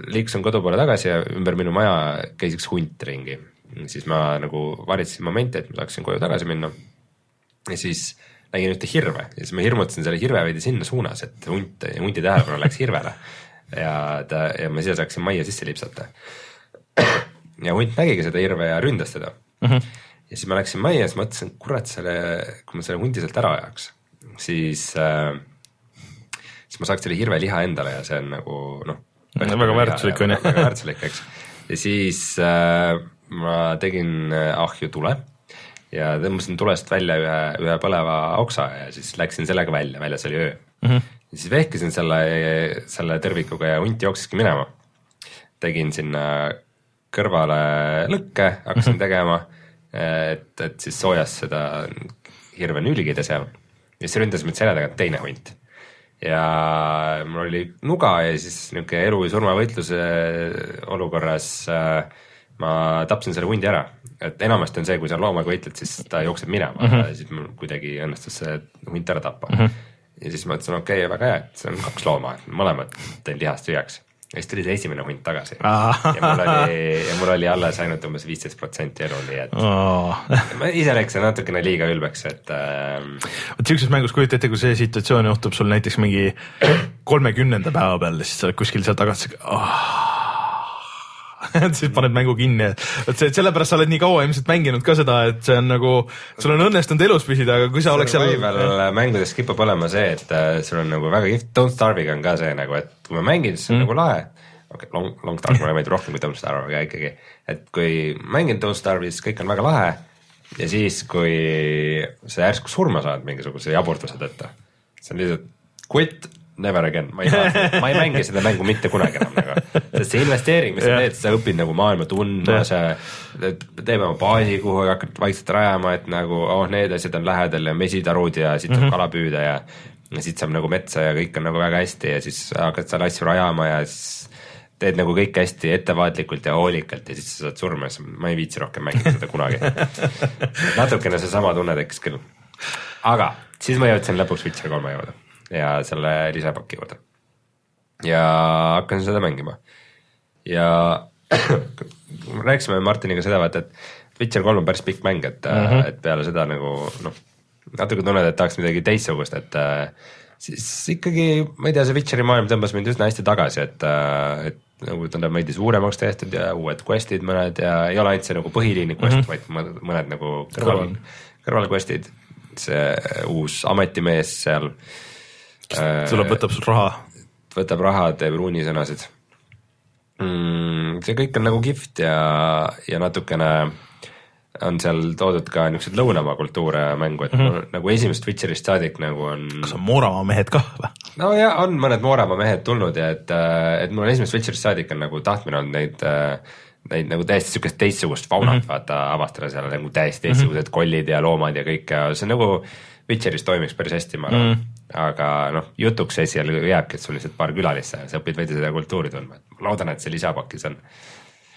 liikusin kodu poole tagasi ja ümber minu maja käis üks hunt ringi, siis ma nagu varitsesin momenti, et ma saaksin koju tagasi minna. ja siis nägin ühte hirve ja siis ma hirmutasin selle hirve veidi sinna suunas, et hunt, hunti tähelepanu läks hirvele ja ta ja ma siia saaksin majja sisse lipsata. ja hunt nägigi seda hirve ja ründas teda mm. -hmm ja siis ma läksin majja ja siis mõtlesin, kurat selle, kui ma selle hundi sealt ära ajaks, siis äh,, siis ma saaks selle hirveliha endale ja see on nagu noh. väga väärtuslik on ju. väga väärtuslik, eks. ja siis äh, ma tegin äh, ahju tule ja tõmbasin tulest välja ühe, ühe põleva oksa ja siis läksin sellega välja, väljas oli öö mm. -hmm. ja siis vehkisin selle, selle tõrvikuga ja hunt jookseski minema. tegin sinna kõrvale lõkke, hakkasin mm -hmm. tegema et, et siis soojas seda hirve nülgida seal ja siis ründas mind selja tagant teine hunt. ja mul oli nuga ja siis niisugune elu või surma võitluse olukorras äh, ma tapsin selle hundi ära, et enamasti on see, kui sa loomaga võitled, siis ta jookseb minema mm, -hmm. siis mul kuidagi õnnestus see hunt ära tappa mm. -hmm. ja siis ma ütlesin, okei okay,, väga hea, et see on kaks looma, mõlemad teen lihast tühjaks ja siis tuli see esimene hunt tagasi. Ja mul oli, ja mul oli alles ainult umbes viisteist protsenti elu, nii et oh. ma ise läksin natukene liiga ülbeks, et ähm.... vot siukses mängus kujuta ette, kui see situatsioon juhtub sul näiteks mingi kolmekümnenda päeva peal, siis sa oled kuskil seal tagasi oh siis paned mängu kinni, et see, sellepärast sa oled nii kaua ilmselt mänginud ka seda, et see on nagu, sul on õnnestunud elus püsida, aga kui sa oleks seal. survival mängudes kipub olema see, et äh, sul on nagu väga kihvt, Don't Starve'iga on ka see nagu, et kui ma mängin, siis on mm. nagu lahe. okei okay,, Long, Long Dark mulle meeldib rohkem kui Don't Starve, aga ikkagi, et kui mängin Don't Starve'i, siis kõik on väga lahe. ja siis, kui sa järsku surma saad mingisuguse jaburtuse tõttu, see on lihtsalt quit never again, ma ei saa, ma ei mängi seda mängu mitte kunagi enam nagu, sest see investeering, mis sa teed, sa õpid nagu maailma tundma, sa teed oma baasi, kuhu hakkad vaikselt rajama, et nagu oh, need asjad on lähedal ja mesitarud ja siit saab mm -hmm. kala püüda ja ja siit saab nagu metsa ja kõik on nagu väga hästi ja siis hakkad seal asju rajama ja siis teed nagu kõike hästi ettevaatlikult ja hoolikalt ja siis sa saad surma ja siis ma ei viitsi rohkem mängida seda kunagi. Natukene seesama tunne tekkis küll. aga siis ma jõudsin lõpuks Witcher kolme juurde ja selle lisapaki juurde. ja hakkasin seda mängima ja rääkisime Martiniga seda vaata, et Witcher kolm on päris pikk mäng, et mm, -hmm. et peale seda nagu noh, natuke tunned, et tahaks midagi teistsugust, et siis ikkagi ma ei tea, see Witcheri maailm tõmbas mind üsna hästi tagasi, et, et nagu ta on veidi suuremaks tehtud ja uued quest'id mõned ja ei ole ainult see nagu põhiliini quest mm, -hmm. vaid mõned nagu kõrval, kõrvalquest'id, see uus ametimees seal. Tuleb, võtab sul raha. võtab raha, teeb ruunisõnasid mm,. see kõik on nagu kihvt ja, ja natukene on seal toodud ka niisuguseid lõunamaa kultuure mängu, et mm -hmm. nagu esimesest Witcherist saadik nagu on. kas on Mooramaa mehed ka või? no ja on mõned Mooramaa mehed tulnud ja et, et mul on esimesest Witcherist saadik on nagu tahtmine olnud neid neid nagu täiesti sihukest teistsugust faunat mm -hmm. vaata avastada seal nagu täiesti teistsugused mm -hmm. kollid ja loomad ja kõik ja see nagu Witcheris toimiks päris hästi, ma arvan mm. -hmm. Aga noh, jutuks esialgu jääbki, et sul lihtsalt paar külalist ja sa õpid veidi seda kultuuri tundma, et ma loodan, et see lisapakis on.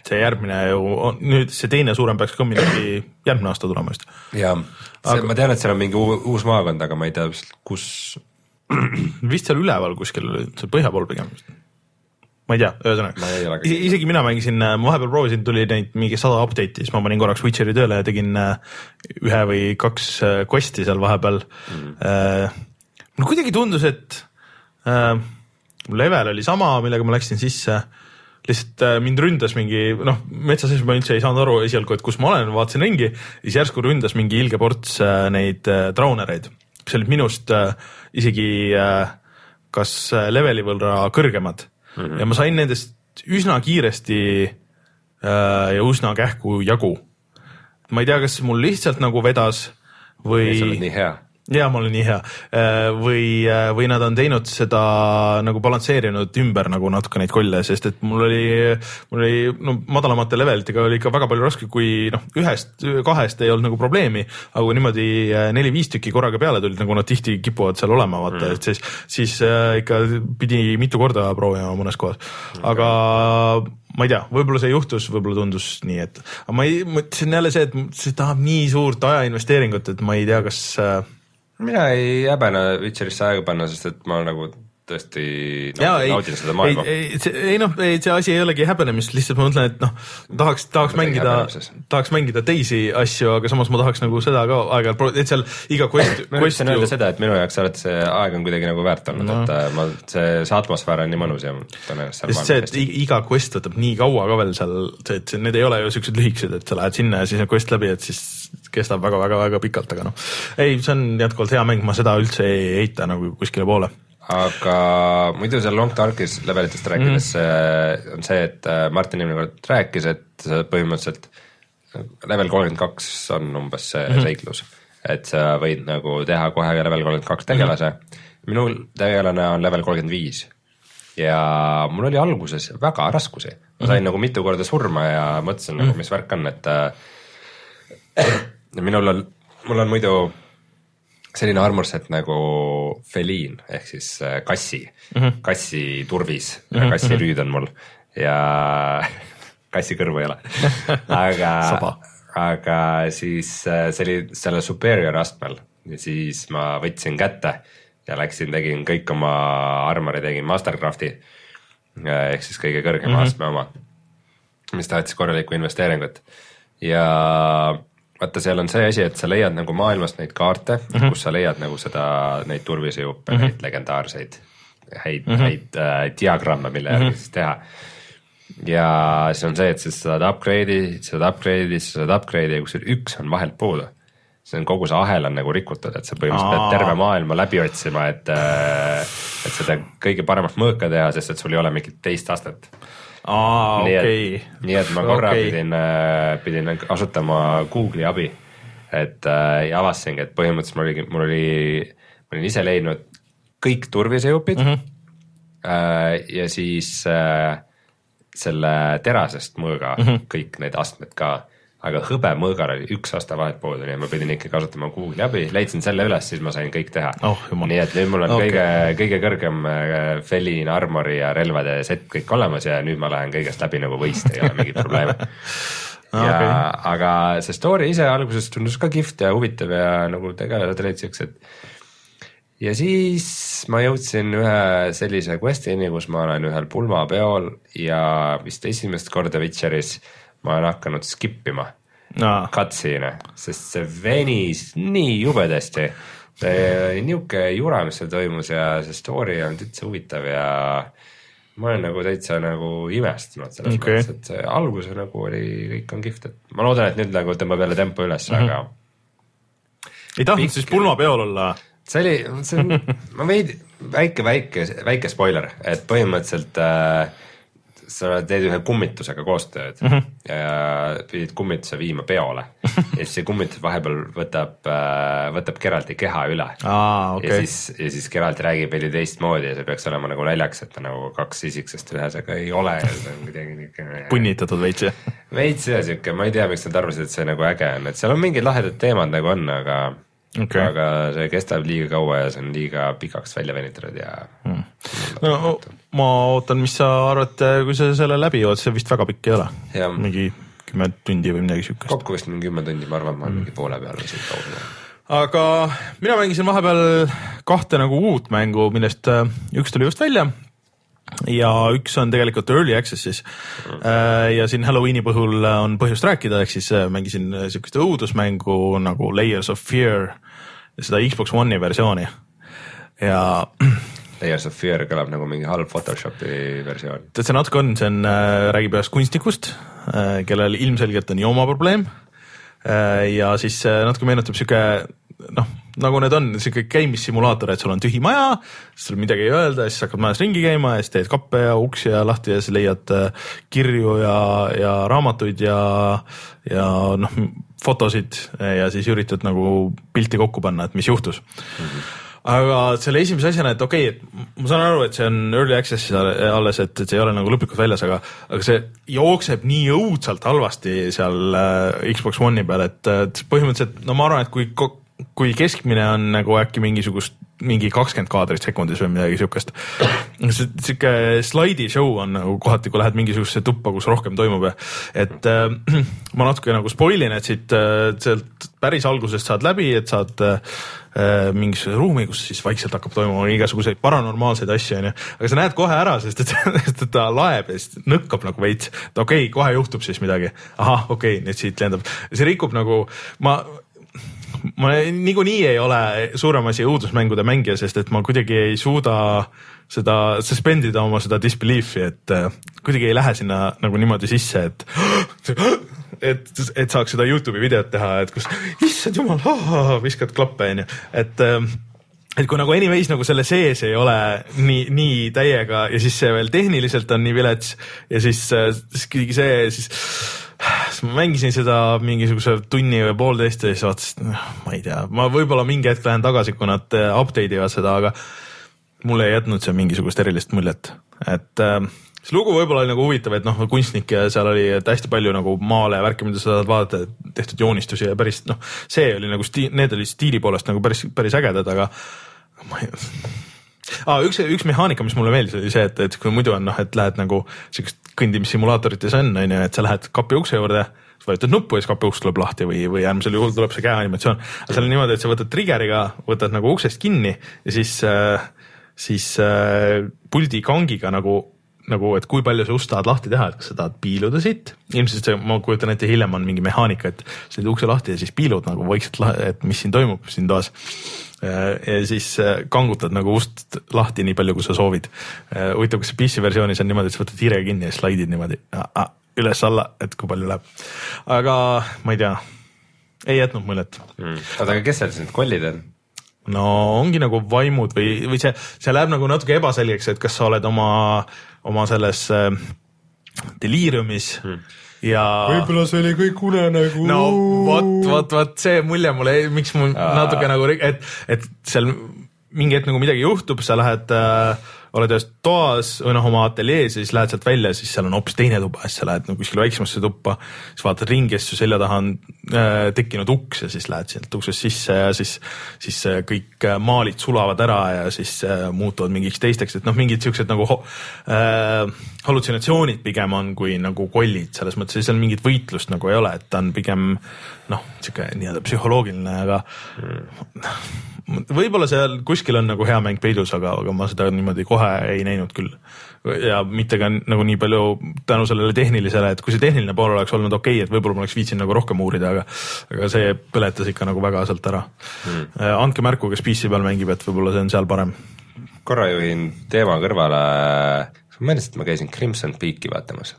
See järgmine ju on, nüüd see teine suurem peaks ka midagi järgmine aasta tulema vist. jaa, aga... ma tean, et seal on mingi uus maakond, aga ma ei tea kus. vist seal üleval kuskil, see põhja pool pigem vist. Ma ei tea, ühesõnaga. Isegi mina mängisin, ma vahepeal proovisin, tuli neid mingi sada update'i, siis ma panin korraks Witcheri tööle ja tegin äh, ühe või kaks äh, quest'i seal vahepeal. Mm.. No kuidagi tundus, et äh, level oli sama, millega ma läksin sisse lihtsalt äh, mind ründas mingi noh, metsa sees ma üldse ei saanud aru esialgu, et kus ma olen, vaatasin ringi, siis järsku ründas mingi ilge ports äh, neid äh, traunereid, kes olid minust isegi kas leveli võrra kõrgemad mm -hmm. ja ma sain nendest üsna kiiresti ja üsna kähku jagu. ma ei tea, kas mul lihtsalt nagu vedas või. sa oled nii hea ja ma olen nii hea. Äh, või, äh, või nad on teinud seda nagu balansseerinud ümber nagu natuke neid kolle, sest et mul oli, mul oli no madalamate levelitega oli ikka väga palju raske, kui noh, ühest, kahest ei olnud nagu probleemi, aga kui niimoodi äh, neli-viis tükki korraga peale tulid, nagu nad tihti kipuvad seal olema, vaata mm., et siis, siis ikka pidi mitu korda proovima mõnes kohas, aga ma ei tea, võib-olla see juhtus, võib-olla tundus nii, et aga ma ei, see on jälle see, et see tahab nii suurt ajainvesteeringut, et ma ei tea, kas äh, mina ei häbene Witcherisse aega panna, sest et ma nagu tõesti naudin, naudin seda maailma. ei, ei, noh, ei see asi ei olegi häbenemist, lihtsalt ma mõtlen, et noh, tahaks, tahaks mängida, tahaks mängida teisi asju, aga samas ma tahaks nagu seda ka aeg-ajalt, et seal iga quest ma üritasin öelda seda, et minu jaoks alati see aeg on kuidagi nagu väärt olnud no., et äh, ma, see, see atmosfäär on nii mõnus ja ma tunnen ennast seal see, et iga quest võtab nii kaua ka veel seal, see, et need ei ole ju siuksed lühikesed, et sa lähed sinna ja siis on quest läbi, et siis kestab väga-väga-väga pikalt, aga noh, ei, see on jätkuvalt hea mäng, ma seda üldse ei heita nagu kuskile poole aga muidu seal Long Darkis levelitest rääkides mm. on see, et äh, Martin eelmine kord rääkis, et põhimõtteliselt level kolmkümmend kaks on umbes see mm -hmm. seiklus, et sa võid nagu teha kohe level kolmkümmend kaks tegelase mm. -hmm. minul tegelane on level kolmkümmend viis ja mul oli alguses väga raskusi, ma sain mm -hmm. nagu mitu korda surma ja mõtlesin mm -hmm. nagu, mhm. mis värk on, et äh, minul on, mul on muidu selline armorset nagu feliin ehk siis äh, kassi. Mm, -hmm. kassi turvis. Mm, -hmm. kassirüüd on mul. Ja kassi kõrvu ei ole. Aga aga siis äh, see oli selle superior astmel. Ja siis ma võtsin kätte ja läksin, tegin kõik oma armori, tegin mastercraft'i. Ehk siis kõige kõrgema mm -hmm. astme oma, mis tahtis korralikku investeeringut. Ja vaata, seal on see asi, et sa leiad nagu maailmast neid kaarte mm, -hmm. kus sa leiad nagu seda, neid turvisejuppe mm, -hmm. neid legendaarseid häid mm, -hmm. häid äh, diagramme, mille järgi mm -hmm. siis teha. ja siis on see, et sa saad upgrade'i, sa saad upgrade'i, sa saad upgrade'i ja kusjuures üks on vahelt puudu. see on kogu see ahel on nagu rikutud, et sa põhimõtteliselt Aa. pead terve maailma läbi otsima, et, äh, et seda kõige paremat mõõka teha, sest et sul ei ole mingit teist astet aa, okei. nii et ma korra okay. pidin, äh, pidin kasutama Google'i abi, et äh, ja avastasingi, et põhimõtteliselt mul oli, mul oli, ma olin ise leidnud kõik turvisejupid mm. -hmm. Äh, ja siis äh, selle terasest mõõga mm -hmm. kõik need astmed ka aga hõbemõõgar oli üks aastavahet puudu, nii et ma pidin ikka kasutama Google'i abi, leidsin selle üles, siis ma sain kõik teha Oh, nii et nüüd mul on okay. kõige, kõige kõrgem äh, Felin armori ja relvade set kõik olemas ja nüüd ma lähen kõigest läbi nagu võist, ei ole mingit probleemi ja okay. aga see story ise alguses tundus ka kihvt ja huvitav ja nagu tegelased olid siuksed. ja siis ma jõudsin ühe sellise quest'ini, kus ma olen ühel pulmapeol ja vist esimest korda Witcheris ma olen hakanud skip ima Aa, cutscene'e, sest see venis nii jubedasti. oli niuke jura, mis seal toimus ja see story on üldse huvitav ja ma olen nagu täitsa nagu imestunud selles okay. mõttes, et see algus nagu oli, kõik on kihvt, et ma loodan, et nüüd nagu tõmbab jälle tempo üles mm. -hmm. aga ei tahtnud Pikk- siis pulmapeol olla? see oli, see on, ma veidi, väike, väike, väike spoiler, et põhimõtteliselt äh, sa teed ühe kummitusega koostööd mm -hmm. ja pidid kummituse viima peole ja siis see kummitus vahepeal võtab äh,, võtab Geralti keha üle aa, ja okei, siis, ja siis Geralt räägib veidi teistmoodi ja see peaks olema nagu naljakas, et ta nagu kaks isiksest ühes, aga ei ole ja see on kuidagi niisugune punnitatud veits jah? veits ja siuke, ma ei tea, miks nad arvasid, et see nagu äge on, et seal on mingid lahedad teemad nagu on, aga. Okay. aga see kestab liiga kaua ja see on liiga pikaks välja venitatud ja mm. no ma ootan, mis sa arvad, kui sa selle läbi jood, see vist väga pikk ei ole. Mingi kümme tundi või midagi siukest. kokku vist mingi kümme tundi, ma arvan, ma olen mingi poole peal või siuke kaugel. aga mina mängisin vahepeal kahte nagu uut mängu, millest äh, üks tuli just välja ja üks on tegelikult early access'is äh, ja siin Halloweeni puhul on põhjust rääkida, ehk siis äh, mängisin siukest õudusmängu nagu Layers of Fear, seda Xbox One'i versiooni ja Layers of Fear kõlab nagu mingi halb Photoshopi versioon. tead, see natuke on, see on äh,, räägib ühest kunstnikust äh,, kellel ilmselgelt on joomaprobleem ja siis äh, natuke meenutab sihuke noh, nagu need on sihuke käimissimulaator, et sul on tühi maja, siis sul midagi ei öelda, siis hakkad majas ringi käima ja siis teed kappe ja uksi ja lahti ja siis leiad äh, kirju ja, ja raamatuid ja, ja noh, fotosid ja siis üritad nagu pilti kokku panna, et mis juhtus mm. -hmm aga selle esimese asjana, et okei okay,, et ma saan aru, et see on early access'is alles, et, et see ei ole nagu lõplikult väljas, aga, aga see jookseb nii õudselt halvasti seal äh, Xbox One'i peal, et, et põhimõtteliselt no ma arvan, et kui, kui keskmine on nagu äkki mingisugust mingi kakskümmend kaadrit sekundis või midagi siukest. sihuke slaidi show on nagu kohati, kui lähed mingisugusesse tuppa, kus rohkem toimub ja et äh, ma natuke nagu spoil in, et siit äh, sealt päris algusest saad läbi, et saad äh, mingisuguse ruumi, kus siis vaikselt hakkab toimuma igasuguseid paranormaalseid asju onju, aga sa näed kohe ära, sest et, et ta laeb ja siis nõkkab nagu veits, et okei okay,, kohe juhtub siis midagi, ahah, okei okay,, nüüd siit lendab, see rikub nagu ma ma niikuinii ei ole suurem asi õudusmängude mängija, sest et ma kuidagi ei suuda seda suspend ida oma seda disbelief'i, et äh, kuidagi ei lähe sinna nagu niimoodi sisse, et et, et saaks seda Youtube'i videot teha, et kus issand jumal, viskad klappe onju, et ähm, et kui nagu anyways nagu selle sees ei ole nii, nii täiega ja siis see veel tehniliselt on nii vilets ja siis, siis kuidagi see, siis siis ma mängisin seda mingisuguse tunni või poolteist ja siis vaatasin, ma ei tea, ma võib-olla mingi hetk lähen tagasi, kui nad äh, update ivad seda, aga mulle ei jätnud see mingisugust erilist muljet, et äh, see lugu võib-olla oli nagu huvitav, et noh, kunstnik ja seal oli hästi palju nagu maale ja värki, mida sa saad vaadata, tehtud joonistusi ja päris noh, see oli nagu stiil, need olid stiili poolest nagu päris, päris ägedad, aga ma ei ah,. üks, üks mehaanika, mis mulle meeldis, oli see, et, et kui muidu on noh, et lähed nagu siukest kõndimissimulaatorites on, on ju, et sa lähed kapi ukse juurde, vajutad nuppu ja siis kapi uks tuleb lahti või, või äärmisel juhul tuleb see käeanimatsioon. aga seal on niimoodi, et sa võtad trigger'iga, võtad nagu uksest kinni ja siis äh, siis äh, puldi kangiga nagu nagu, et kui palju sa ust tahad lahti teha, et kas sa tahad piiluda siit, ilmselt see, ma kujutan ette, hiljem on mingi mehaanika, et sa teed ukse lahti ja siis piilud nagu vaikselt, et mis siin toimub siin toas. ja siis äh, kangutad nagu ust lahti nii palju, kui sa soovid. huvitav, kas PC versioonis on niimoodi, et sa võtad hiirega kinni ja slaidid niimoodi üles-alla, et kui palju läheb. aga ma ei tea, ei jätnud muljet mm.. oota, aga kes seal siis need kollid on? No ongi nagu vaimud või, või see, see läheb nagu natuke ebaselgeks, et kas sa oled oma, oma selles äh, deliiriumis hmm. ja. võib-olla see oli kõik unenägu. no vot, vot, vot see mulje mulle, miks mul natuke nagu, et, et seal mingi hetk nagu midagi juhtub, sa lähed äh, oled ühes toas või noh, oma ateljees ja siis lähed sealt välja, siis seal on hoopis teine tuba siis sa lähed nagu kuskile väiksemasse tuppa. siis vaatad ringi ja siis su selja taha on äh, tekkinud uks ja siis lähed sealt uksest sisse ja siis, siis äh, kõik äh, maalid sulavad ära ja siis äh, muutuvad mingiks teisteks, et noh, mingid siuksed nagu äh, hallutsinatsioonid pigem on kui nagu kollid selles mõttes, seal mingit võitlust nagu ei ole, et ta on pigem noh, sihuke nii-öelda psühholoogiline, aga mm võib-olla seal kuskil on nagu hea mäng peidus, aga, aga ma seda niimoodi kohe ei näinud küll. ja mitte ka nagu nii palju tänu sellele tehnilisele, et kui see tehniline pool oleks olnud okei okay,, et võib-olla ma oleks viitsinud nagu rohkem uurida, aga, aga see põletas ikka nagu väga sealt ära hmm.. andke märku, kes PC peal mängib, et võib-olla see on seal parem. korra juhin teema kõrvale. ma meelest, et ma käisin Crimson Peaki vaatamas.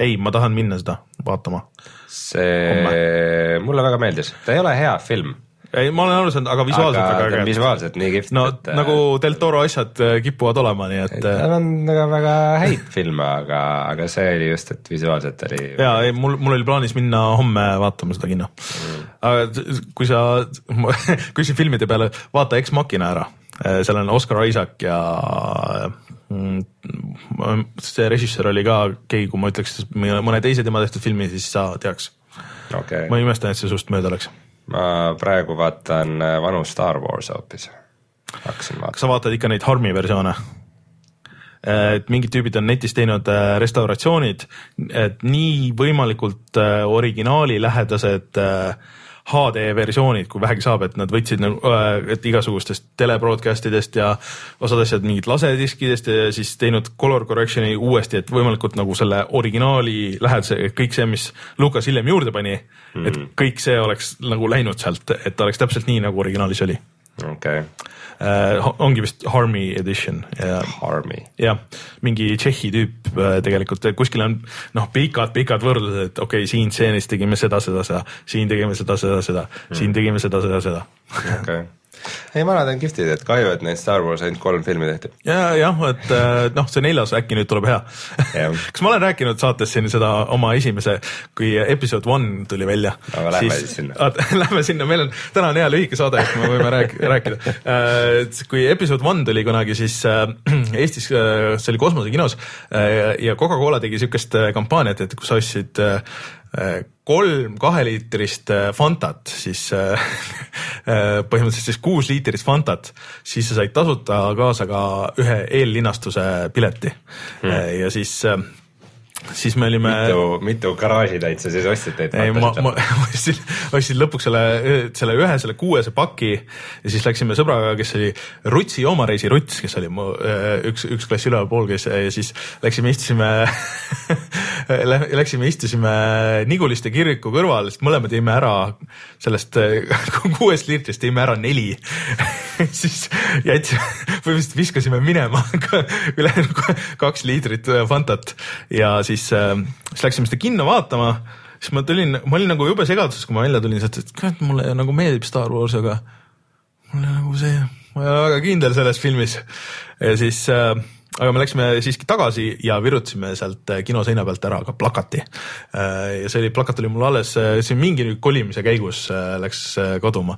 ei, ma tahan minna seda vaatama. see, mulle väga meeldis, ta ei ole hea film ei, ma olen aru saanud, aga visuaalselt aga väga äge. visuaalselt nii kihvt. no et, nagu Del Toro asjad äh, kipuvad olema, nii et. tal on väga, väga häid filme, aga, aga see oli just, et visuaalselt oli. ja ei, mul, mul oli plaanis minna homme vaatama seda kino mm.. aga kui sa, sa filmide peale, vaata Ex Machina ära, äh, seal on Oscar Isaac ja mm, see režissöör oli ka keegi, kui ma ütleks mõne teise tema tehtud filmi, siis sa teaks okay.. ma ei imesta, et see sust mööda läks ma praegu vaatan äh, vanu Star Wars'e hoopis, hakkasin vaatama. kas sa vaatad ikka neid Harmi versioone? et mingid tüübid on netis teinud äh, restauratsioonid, et nii võimalikult äh, originaali lähedased HD versioonid, kui vähegi saab, et nad võtsid nagu, et igasugustest telebroadcast idest ja osad asjad mingit lasediskidest ja siis teinud color correction'i uuesti, et võimalikult nagu selle originaali lähedase, kõik see, mis Lukas hiljem juurde pani mm., et kõik see oleks nagu läinud sealt, et oleks täpselt nii, nagu originaalis oli. okei okay. Uh, ongi vist Harmi edition ja. Harmi. jah, mingi Tšehhi tüüp uh, tegelikult, kuskil on noh, pikad-pikad võrdlused, et okei okay,, siin stseenis tegime seda, seda, seda, siin tegime seda, seda, seda mm., siin tegime seda, seda, seda. okei okay ei, vanad on kihvtid, et kahju, et neid Star Wars ainult kolm filmi tehti. ja, jah, et äh, noh, see neljas äkki nüüd tuleb hea kas ma olen rääkinud saates siin seda oma esimese, kui episood one tuli välja. aga lähme siis sinna. Lähme sinna, meil on, täna on hea lühike saade, et me võime rääk, rääkida. Äh, kui episood one tuli kunagi, siis äh, Eestis, see oli kosmosekinos ja Coca-Cola tegi siukest kampaaniat, et kus sa ostsid kolm kaheliitrist äh, Fantat, siis äh, äh, põhimõtteliselt siis kuus liitrit Fantat, siis sa said tasuta kaasa ka ühe eellinastuse pileti hmm. ja siis siis me olime. mitu, mitu garaažitäit sa siis ostsid neid? ei, ma, ma ostsin, ostsin lõpuks selle, selle ühe, selle kuuese paki ja siis läksime sõbraga, kes oli Rutsi joomareisi Ruts, kes oli mu üks, üks klass ülevalpool, kes ja siis läksime, istusime Läksime, istusime Niguliste kiriku kõrval, sest mõlemad jõime ära sellest kuuest liitrist jõime ära neli siis jätsime, põhimõtteliselt viskasime minema ülejäänud kaks liitrit Fantat ja siis, äh, siis läksime seda kinno vaatama, siis ma tulin, ma olin nagu jube segaduses, kui ma välja tulin sealt, et kurat, mulle nagu meeldib Star Wars, aga mulle nagu see, ma ei ole väga kindel selles filmis. ja siis äh, aga me läksime siiski tagasi ja virutasime sealt äh, kino seina pealt ära ka plakati. Äh, ja see oli, plakat oli mul alles, see mingi kolimise käigus läks kaduma.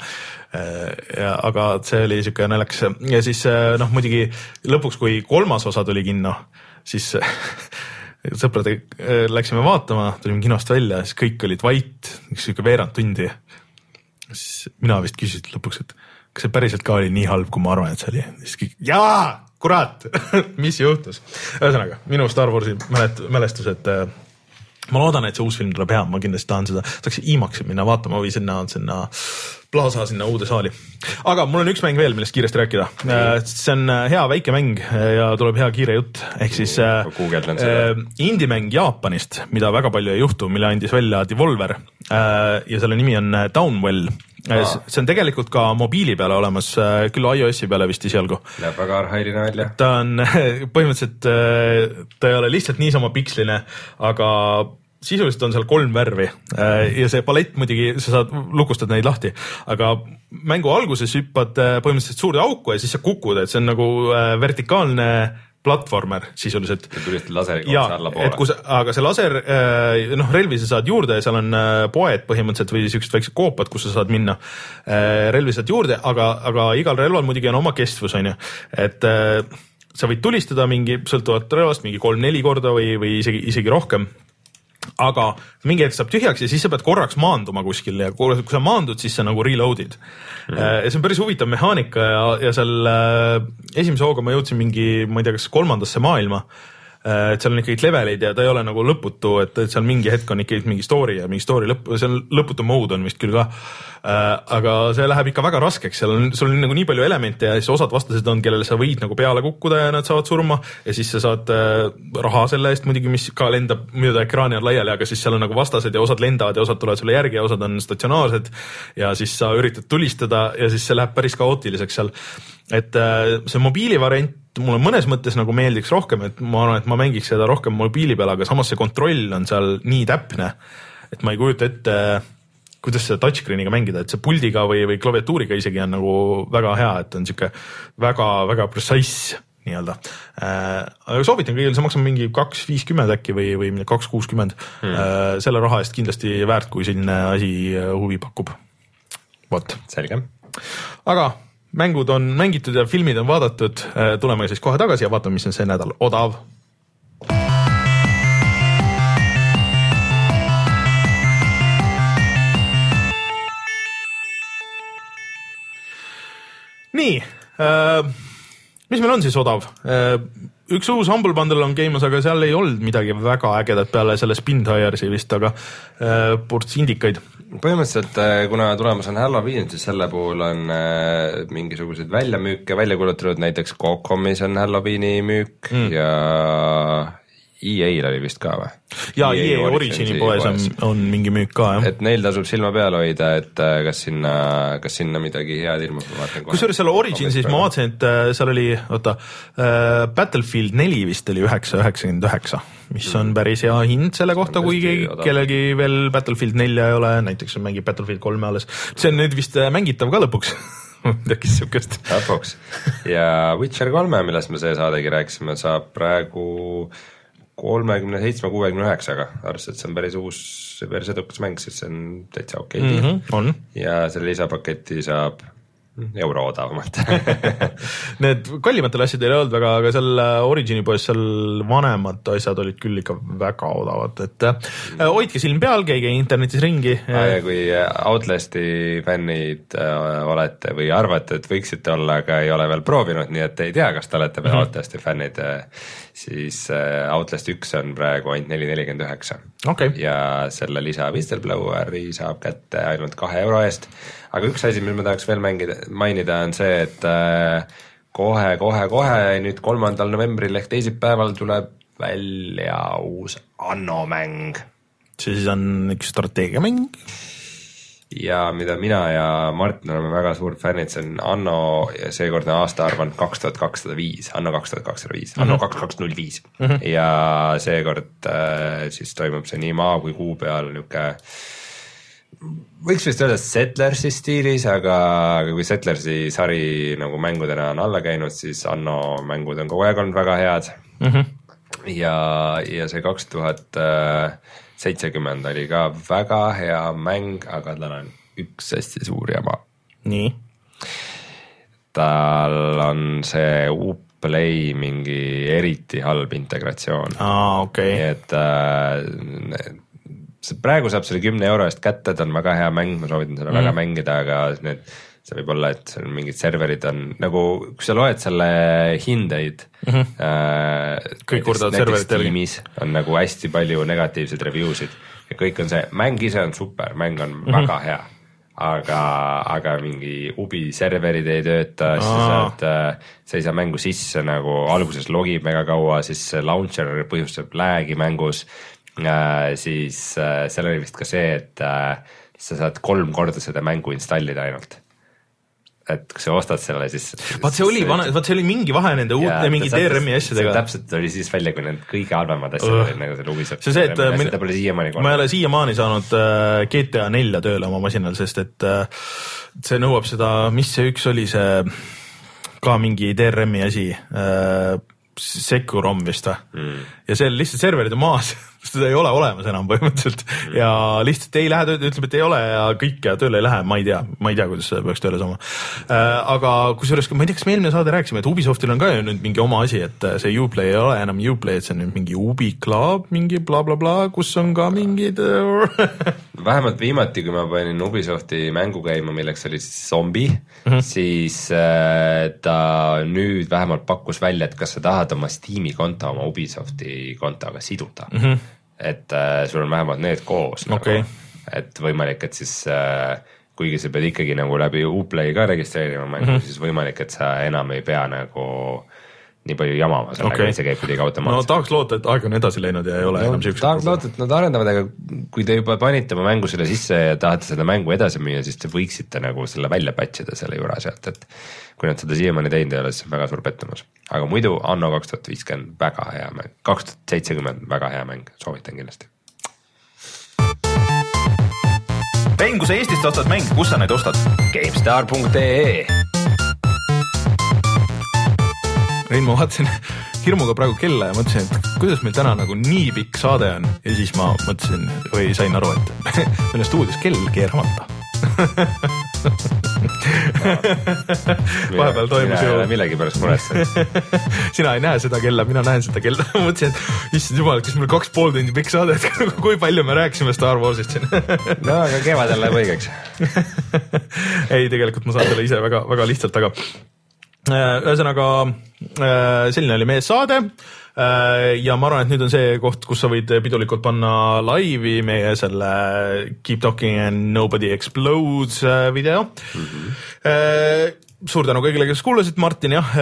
ja aga see oli siuke naljakas ja siis noh, muidugi lõpuks, kui kolmas osa tuli kinno, siis sõpradega äh, läksime vaatama, tulime kinost välja, siis kõik olid vait, sihuke veerand tundi. siis mina vist küsisin lõpuks, et kas see päriselt ka oli nii halb, kui ma arvan, et see oli, siis kõik jaa, kurat mis juhtus. ühesõnaga minu Star Warsi mälet-, mälestused äh, ma loodan, et see uus film tuleb hea, ma kindlasti tahan seda, tahaks IMAX-i minna vaatama või sinna, sinna Plaza sinna uude saali. aga mul on üks mäng veel, millest kiiresti rääkida. Äh, see on äh, hea väike mäng äh, ja tuleb hea kiire jutt, ehk siis äh, indie-mäng Jaapanist, mida väga palju ei juhtu, mille andis välja Devolver äh, ja selle nimi on Downwell Aa. see on tegelikult ka mobiili peale olemas, küll iOS-i peale vist esialgu. Näeb väga arhailine välja. ta on põhimõtteliselt, ta ei ole lihtsalt niisama piksline, aga sisuliselt on seal kolm värvi äh, ja see palett muidugi, sa saad, lukustad neid lahti, aga mängu alguses hüppad äh, põhimõtteliselt suurde auku ja siis sa kukud, et see on nagu äh, vertikaalne platvormer sisuliselt. sa tulistad laseriga otse allapoole. kus, aga see laser, noh, relvi sa saad juurde ja seal on poed põhimõtteliselt või siuksed väiksed koopad, kus sa saad minna. relvi saad juurde, aga, aga igal relval muidugi on oma kestvus, on ju, et sa võid tulistada mingi sõltuvalt relvast mingi kolm-neli korda või, või isegi, isegi rohkem aga mingi hetk saab tühjaks ja siis sa pead korraks maanduma kuskil ja kui sa maandud, siis sa nagu reload'id mm. -hmm. ja see on päris huvitav mehaanika ja, ja seal äh, esimese hooga ma jõudsin mingi, ma ei tea, kas kolmandasse maailma et seal on ikkagi leveleid ja ta ei ole nagu lõputu, et, et seal mingi hetk on ikkagi mingi story ja mingi story lõpp, on lõputu mode on vist küll ka. Äh, aga see läheb ikka väga raskeks, seal on, sul on nagu nii palju elemente ja siis osad vastased on, kellele sa võid nagu peale kukkuda ja nad saavad surma ja siis sa saad äh, raha selle eest muidugi, mis ka lendab mööda ekraani on laiali, aga siis seal on nagu vastased ja osad lendavad ja osad tulevad sulle järgi ja osad on statsionaarsed. ja siis sa üritad tulistada ja siis see läheb päris kaootiliseks seal. Et see mobiilivariant mulle mõnes mõttes nagu meeldiks rohkem, et ma arvan, et ma mängiks seda rohkem mobiili peal, aga samas see kontroll on seal nii täpne, et ma ei kujuta ette, kuidas seda touchscreen'iga mängida, et see puldiga või, või klaviatuuriga isegi on nagu väga hea, et on sihuke väga-väga precise nii-öelda äh,. aga soovitan kõigile, see maksab mingi kaks viiskümmend äkki või, või kaks kuuskümmend hmm.. Äh, selle raha eest kindlasti väärt, kui selline asi huvi pakub. vot. selge. aga mängud on mängitud ja filmid on vaadatud, äh, tuleme siis kohe tagasi ja vaatame, mis on see nädal odav. nii äh,, mis meil on siis odav äh,? Üks uus Humble Bundle on käimas, aga seal ei olnud midagi väga ägedat peale selle Spintire'i vist, aga äh, ports indikaid põhimõtteliselt äh, kuna tulemas on Halloween, siis selle puhul on äh, mingisuguseid väljamüüke välja kuulutatud, näiteks Cocomis on Halloweeni müük mm. ja EA-l oli vist ka või? jaa, EA, EA Origini poes on, on mingi müük ka, jah. et neil tasub silma peal hoida, et äh, kas sinna, kas sinna midagi head ilmub, ma vaatan kohe. kusjuures seal Originsis ma vaatasin, et äh, seal oli, oota äh,, Battlefield neli vist oli üheksa, üheksakümmend üheksa, mis on mm. päris hea hind selle kohta, kui keegi, kellelgi veel Battlefield nelja ei ole, näiteks mängib Battlefield kolme alles. see on nüüd vist äh, mängitav ka lõpuks midagi siukest. lõpuks ja Witcher kolme, millest me see saadegi rääkisime, saab praegu kolmekümne seitsme, kuuekümne üheksaga, arvestades, et see on päris uus, päris edukas mäng, siis see on täitsa okei okay mm. -hmm, ja selle lisapaketi saab euro odavamalt Need kallimatel asjadel ei olnud väga, aga seal äh, Origini poes seal vanemad asjad olid küll ikka väga odavad, et äh, hoidke silm peal, käige internetis ringi ah,. ja kui Outlasti fännid äh, olete või arvate, et võiksite olla, aga ei ole veel proovinud, nii et ei tea, kas te olete veel mm -hmm. Outlasti fännid äh,, siis äh, Outlast üks on praegu ainult neli nelikümmend üheksa. ja selle lisa Whistleblower'i saab kätte ainult kahe euro eest aga üks asi, mis ma tahaks veel mängida, mainida, on see, et kohe-kohe-kohe äh, nüüd kolmandal novembril ehk teisipäeval tuleb välja uus Anno mäng. see siis on üks strateegiamäng? ja mida mina ja Martin oleme väga suured fännid, see on Anno seekordne aastaarv on kaks tuhat kakssada viis, Anno kaks tuhat kakssada viis, Anno mhm. kaks kaks null viis mhm. ja seekord äh, siis toimub see nii maa kui kuu peal niisugune võiks vist öelda Settlersi stiilis, aga, aga kui Settlersi sari nagu mängudena on alla käinud, siis Anno mängud on kogu aeg olnud väga head mm. -hmm. ja, ja see kaks tuhat seitsekümmend oli ka väga hea mäng, aga tal on üks hästi suur jama. nii? tal on see Uplay mingi eriti halb integratsioon. aa, okei okay.. et äh, praegu saab selle kümne euro eest kätte, ta on väga hea mäng, ma soovitan seda mm. väga mängida, aga need, see võib olla, et seal mingid serverid on nagu, kui sa loed selle hindeid mm. -hmm. Äh, kõik kurdavad serverite järgi. on nagu hästi palju negatiivseid review sid ja kõik on see, mäng ise on super, mäng on mm -hmm. väga hea aga, aga mingi ubi serverid ei tööta, siis sa saad, äh, sa ei saa mängu sisse nagu alguses logib mega kaua, siis launcher põhjustab lag'i mängus siis äh, seal oli vist ka see, et äh, sa saad kolm korda seda mängu installida ainult et kui sa ostad selle, siis. vaat see oli vana, vaat see oli mingi vahe nende uute mingi DRM-i asjadega. täpselt oli siis välja, kui need kõige halvemad asjad olid nagu seal Ubisoft. see on see, et äh, min... pole siiamaani ma ei ole siiamaani saanud äh, GTA nelja tööle oma masinal, sest et äh, see nõuab seda, mis see üks oli, see ka mingi DRM-i asi äh,. Securom vist või mm.? ja seal lihtsalt serverid on maas sest teda ei ole olemas enam põhimõtteliselt ja lihtsalt ei lähe tööle, ütleb, et ei ole ja kõik ja tööle ei lähe, ma ei tea, ma ei tea, kuidas seda peaks tööle saama äh,. aga kusjuures, ma ei tea, kas me eelmine saade rääkisime, et Ubisoftil on ka ju nüüd mingi oma asi, et see Uplay ei ole enam Uplay, et see on nüüd mingi Ubi Club, mingi blablabla bla, bla, kus on ka mingid vähemalt viimati, kui ma panin Ubisofti mängu käima, milleks oli siis zombi mm, -hmm. siis äh, ta nüüd vähemalt pakkus välja, et kas sa tahad oma Steam'i konto oma Ubisofti kontoga siduda mm. -hmm et äh, sul on vähemalt need koos okay. nagu, et võimalik, et siis äh, kuigi sa pead ikkagi nagu läbi Uplay ka registreerima mängu mm, -hmm. siis võimalik, et sa enam ei pea nagu nii palju jamama sellega okay., see käib kuidagi automaatselt. no tahaks loota, et aeg on edasi läinud ja ei ole no, enam siukest tahaks loota, et nad arendavad, aga kui te juba panite oma mängu selle sisse ja tahate seda mängu edasi müüa, siis te võiksite nagu selle välja patch ida selle juure sealt, et kui nad seda siiamaani teinud ei ole, siis on väga suur pettumus. aga muidu Anno kaks tuhat viiskümmend väga hea mäng, kaks tuhat seitsekümmend väga hea mäng, soovitan kindlasti. mäng, kui sa Eestist ostad mänge, kus sa neid ostad? GameStar.ee Rein, ma vaatasin hirmuga praegu kella ja mõtlesin, et kuidas meil täna nagu nii pikk saade on. Ja siis ma mõtlesin või sain aru, et meil on stuudios kell keeramata. Vahepeal toimus ju. millegipärast muretsen sina ei näe seda kella, mina näen seda kella. Mõtlesin, et issand jumal, kas meil kaks pool tundi pikk saade, et kui palju me rääkisime Star Warsist siin? No aga kevadel läheb õigeks. Ei, tegelikult ma saan selle ise väga, väga lihtsalt, aga ühesõnaga äh, selline oli meie saade äh, ja ma arvan, et nüüd on see koht, kus sa võid pidulikult panna laivi meie selle Keep talking and nobody explodes video mm. -hmm. suur tänu kõigile, kes kuulasid, Martin jah,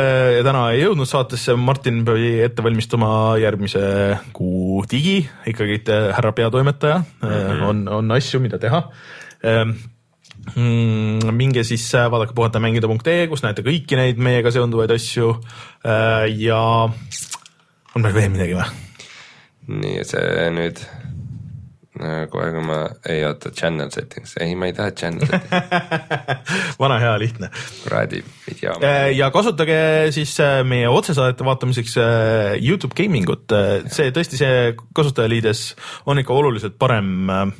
täna ei jõudnud saatesse, Martin pidi ette valmistuma järgmise kuu digi, ikkagi härra peatoimetaja mm, -hmm. on, on asju, mida teha mm,. minge siis äh, vaadake puhatamängida.ee, kus näete kõiki neid meiega seonduvaid asju äh, ja on meil veel midagi või? nii, see nüüd kohe, kui ma, ei oota, channel settings, ei, ma ei taha channel settings vana hea lihtne. kuradi video. Äh, ja kasutage siis meie otsesaadete vaatamiseks Youtube gaming ut, see tõesti, see kasutajaliides on ikka oluliselt parem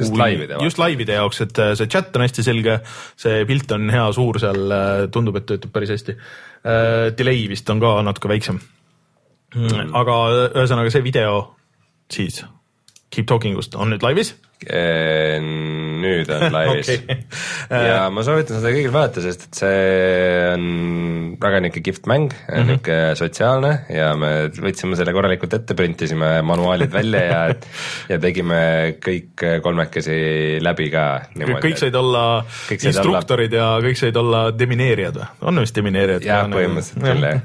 just laivide, just laivide jaoks, et äh, see chat on hästi selge, see pilt on hea, suur seal, äh, tundub, et töötab päris hästi. Äh, delay vist on ka natuke väiksem. Mm.. aga ühesõnaga see video siis Keep Talking ust on nüüd laivis nüüd on laivis okay. ja ma soovitan seda kõigil vaadata, sest et see on väga niisugune kihvt mäng mm -hmm., niisugune sotsiaalne ja me võtsime selle korralikult ette, printisime manuaalid välja ja ja tegime kõik kolmekesi läbi ka. kõik said olla kõik instruktorid olla... ja kõik said olla demineerijad või? on vist demineerijad? jah, põhimõtteliselt küll jah,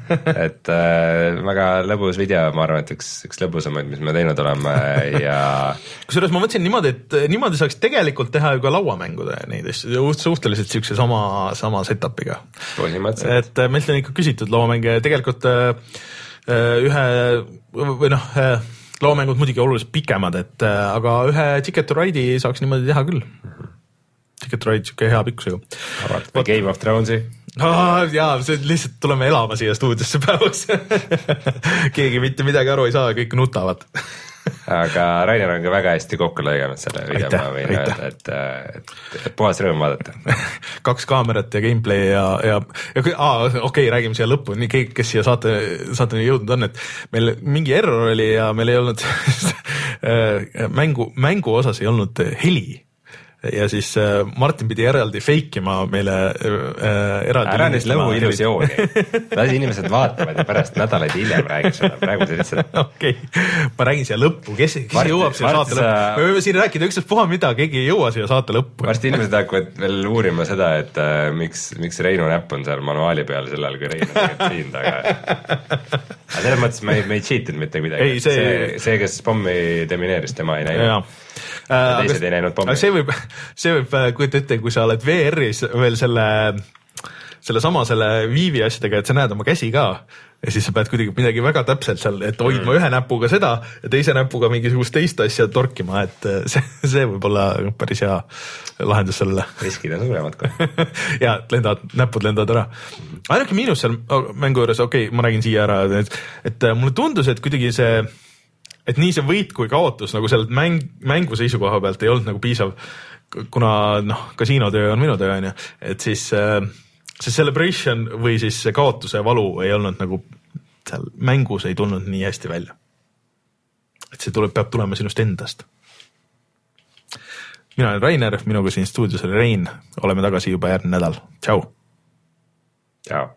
et äh, väga lõbus video, ma arvan, et üks, üks lõbusamaid, mis me teinud oleme ja kusjuures ma mõtlesin niimoodi, et et niimoodi saaks tegelikult teha ju ka lauamängude neid asju, suhteliselt siukse sama, sama setup'iga. et äh, meilt on ikka küsitud lauamänge, tegelikult äh, äh, ühe või noh, lauamängud muidugi oluliselt pikemad, et aga ühe Ticket to Ride'i saaks niimoodi teha küll. Ticket to Ride siuke hea pikkusega. või Game of Thrones'i ah,. jaa, see lihtsalt tuleme elama siia stuudiosse päevas keegi mitte midagi aru ei saa, kõik nutavad aga Rainer on ka väga hästi kokku lõiganud selle video, ma võin öelda, et, et, et puhas rõõm vaadata. Kaks kaamerat ja gameplay ja, ja, ja aa, okei okay,, räägime siia lõppu, nii kõik, kes siia saate, saateni jõudnud on, et meil mingi error oli ja meil ei olnud mängu, mängu osas ei olnud heli ja siis äh, Martin pidi eraldi fake ima meile äh, eraldi. ära nüüd lõhu illusiooni, las inimesed vaatavad ja pärast nädalaid hiljem räägid seda, praegu sa lihtsalt. okei okay., ma räägin siia lõppu, kes, kes Mart, jõuab siia saate sa... lõppu, me võime siin rääkida ükstaspuha mida, keegi ei jõua siia saate lõppu. varsti inimesed hakkavad veel uurima seda, et äh, miks, miks Reinu näpp on seal manuaali peal sel ajal, kui Rein on siin taga. aga selles mõttes me ei, me ei cheat inud mitte midagi, see, see, see, kes pommi demineeris, tema ei näinud Äh, teised ei näinud pommi. see võib, see võib, äh, kujuta ette, kui sa oled VR-is veel selle, sellesama selle Viivi asjadega, et sa näed oma käsi ka ja siis sa pead kuidagi midagi väga täpselt seal, et hoidma mm. ühe näpuga seda ja teise näpuga mingisugust teist asja torkima, et äh, see, see võib olla päris hea lahendus sellele. riskid on suuremad kohe ja lendavad, näpud lendavad ära. ainuke miinus seal mängu juures, okei okay,, ma räägin siia ära, et, et mulle tundus, et kuidagi see et nii see võit kui kaotus nagu sealt mäng, mängu seisukoha pealt ei olnud nagu piisav, kuna noh, kasiinotöö on minu töö on ju, et siis äh, see celebration või siis see kaotuse valu ei olnud nagu seal mängus ei tulnud nii hästi välja. et see tuleb, peab tulema sinust endast. mina olen Rainer, minuga siin stuudios oli Rein, oleme tagasi juba järgmine nädal, tšau. tšau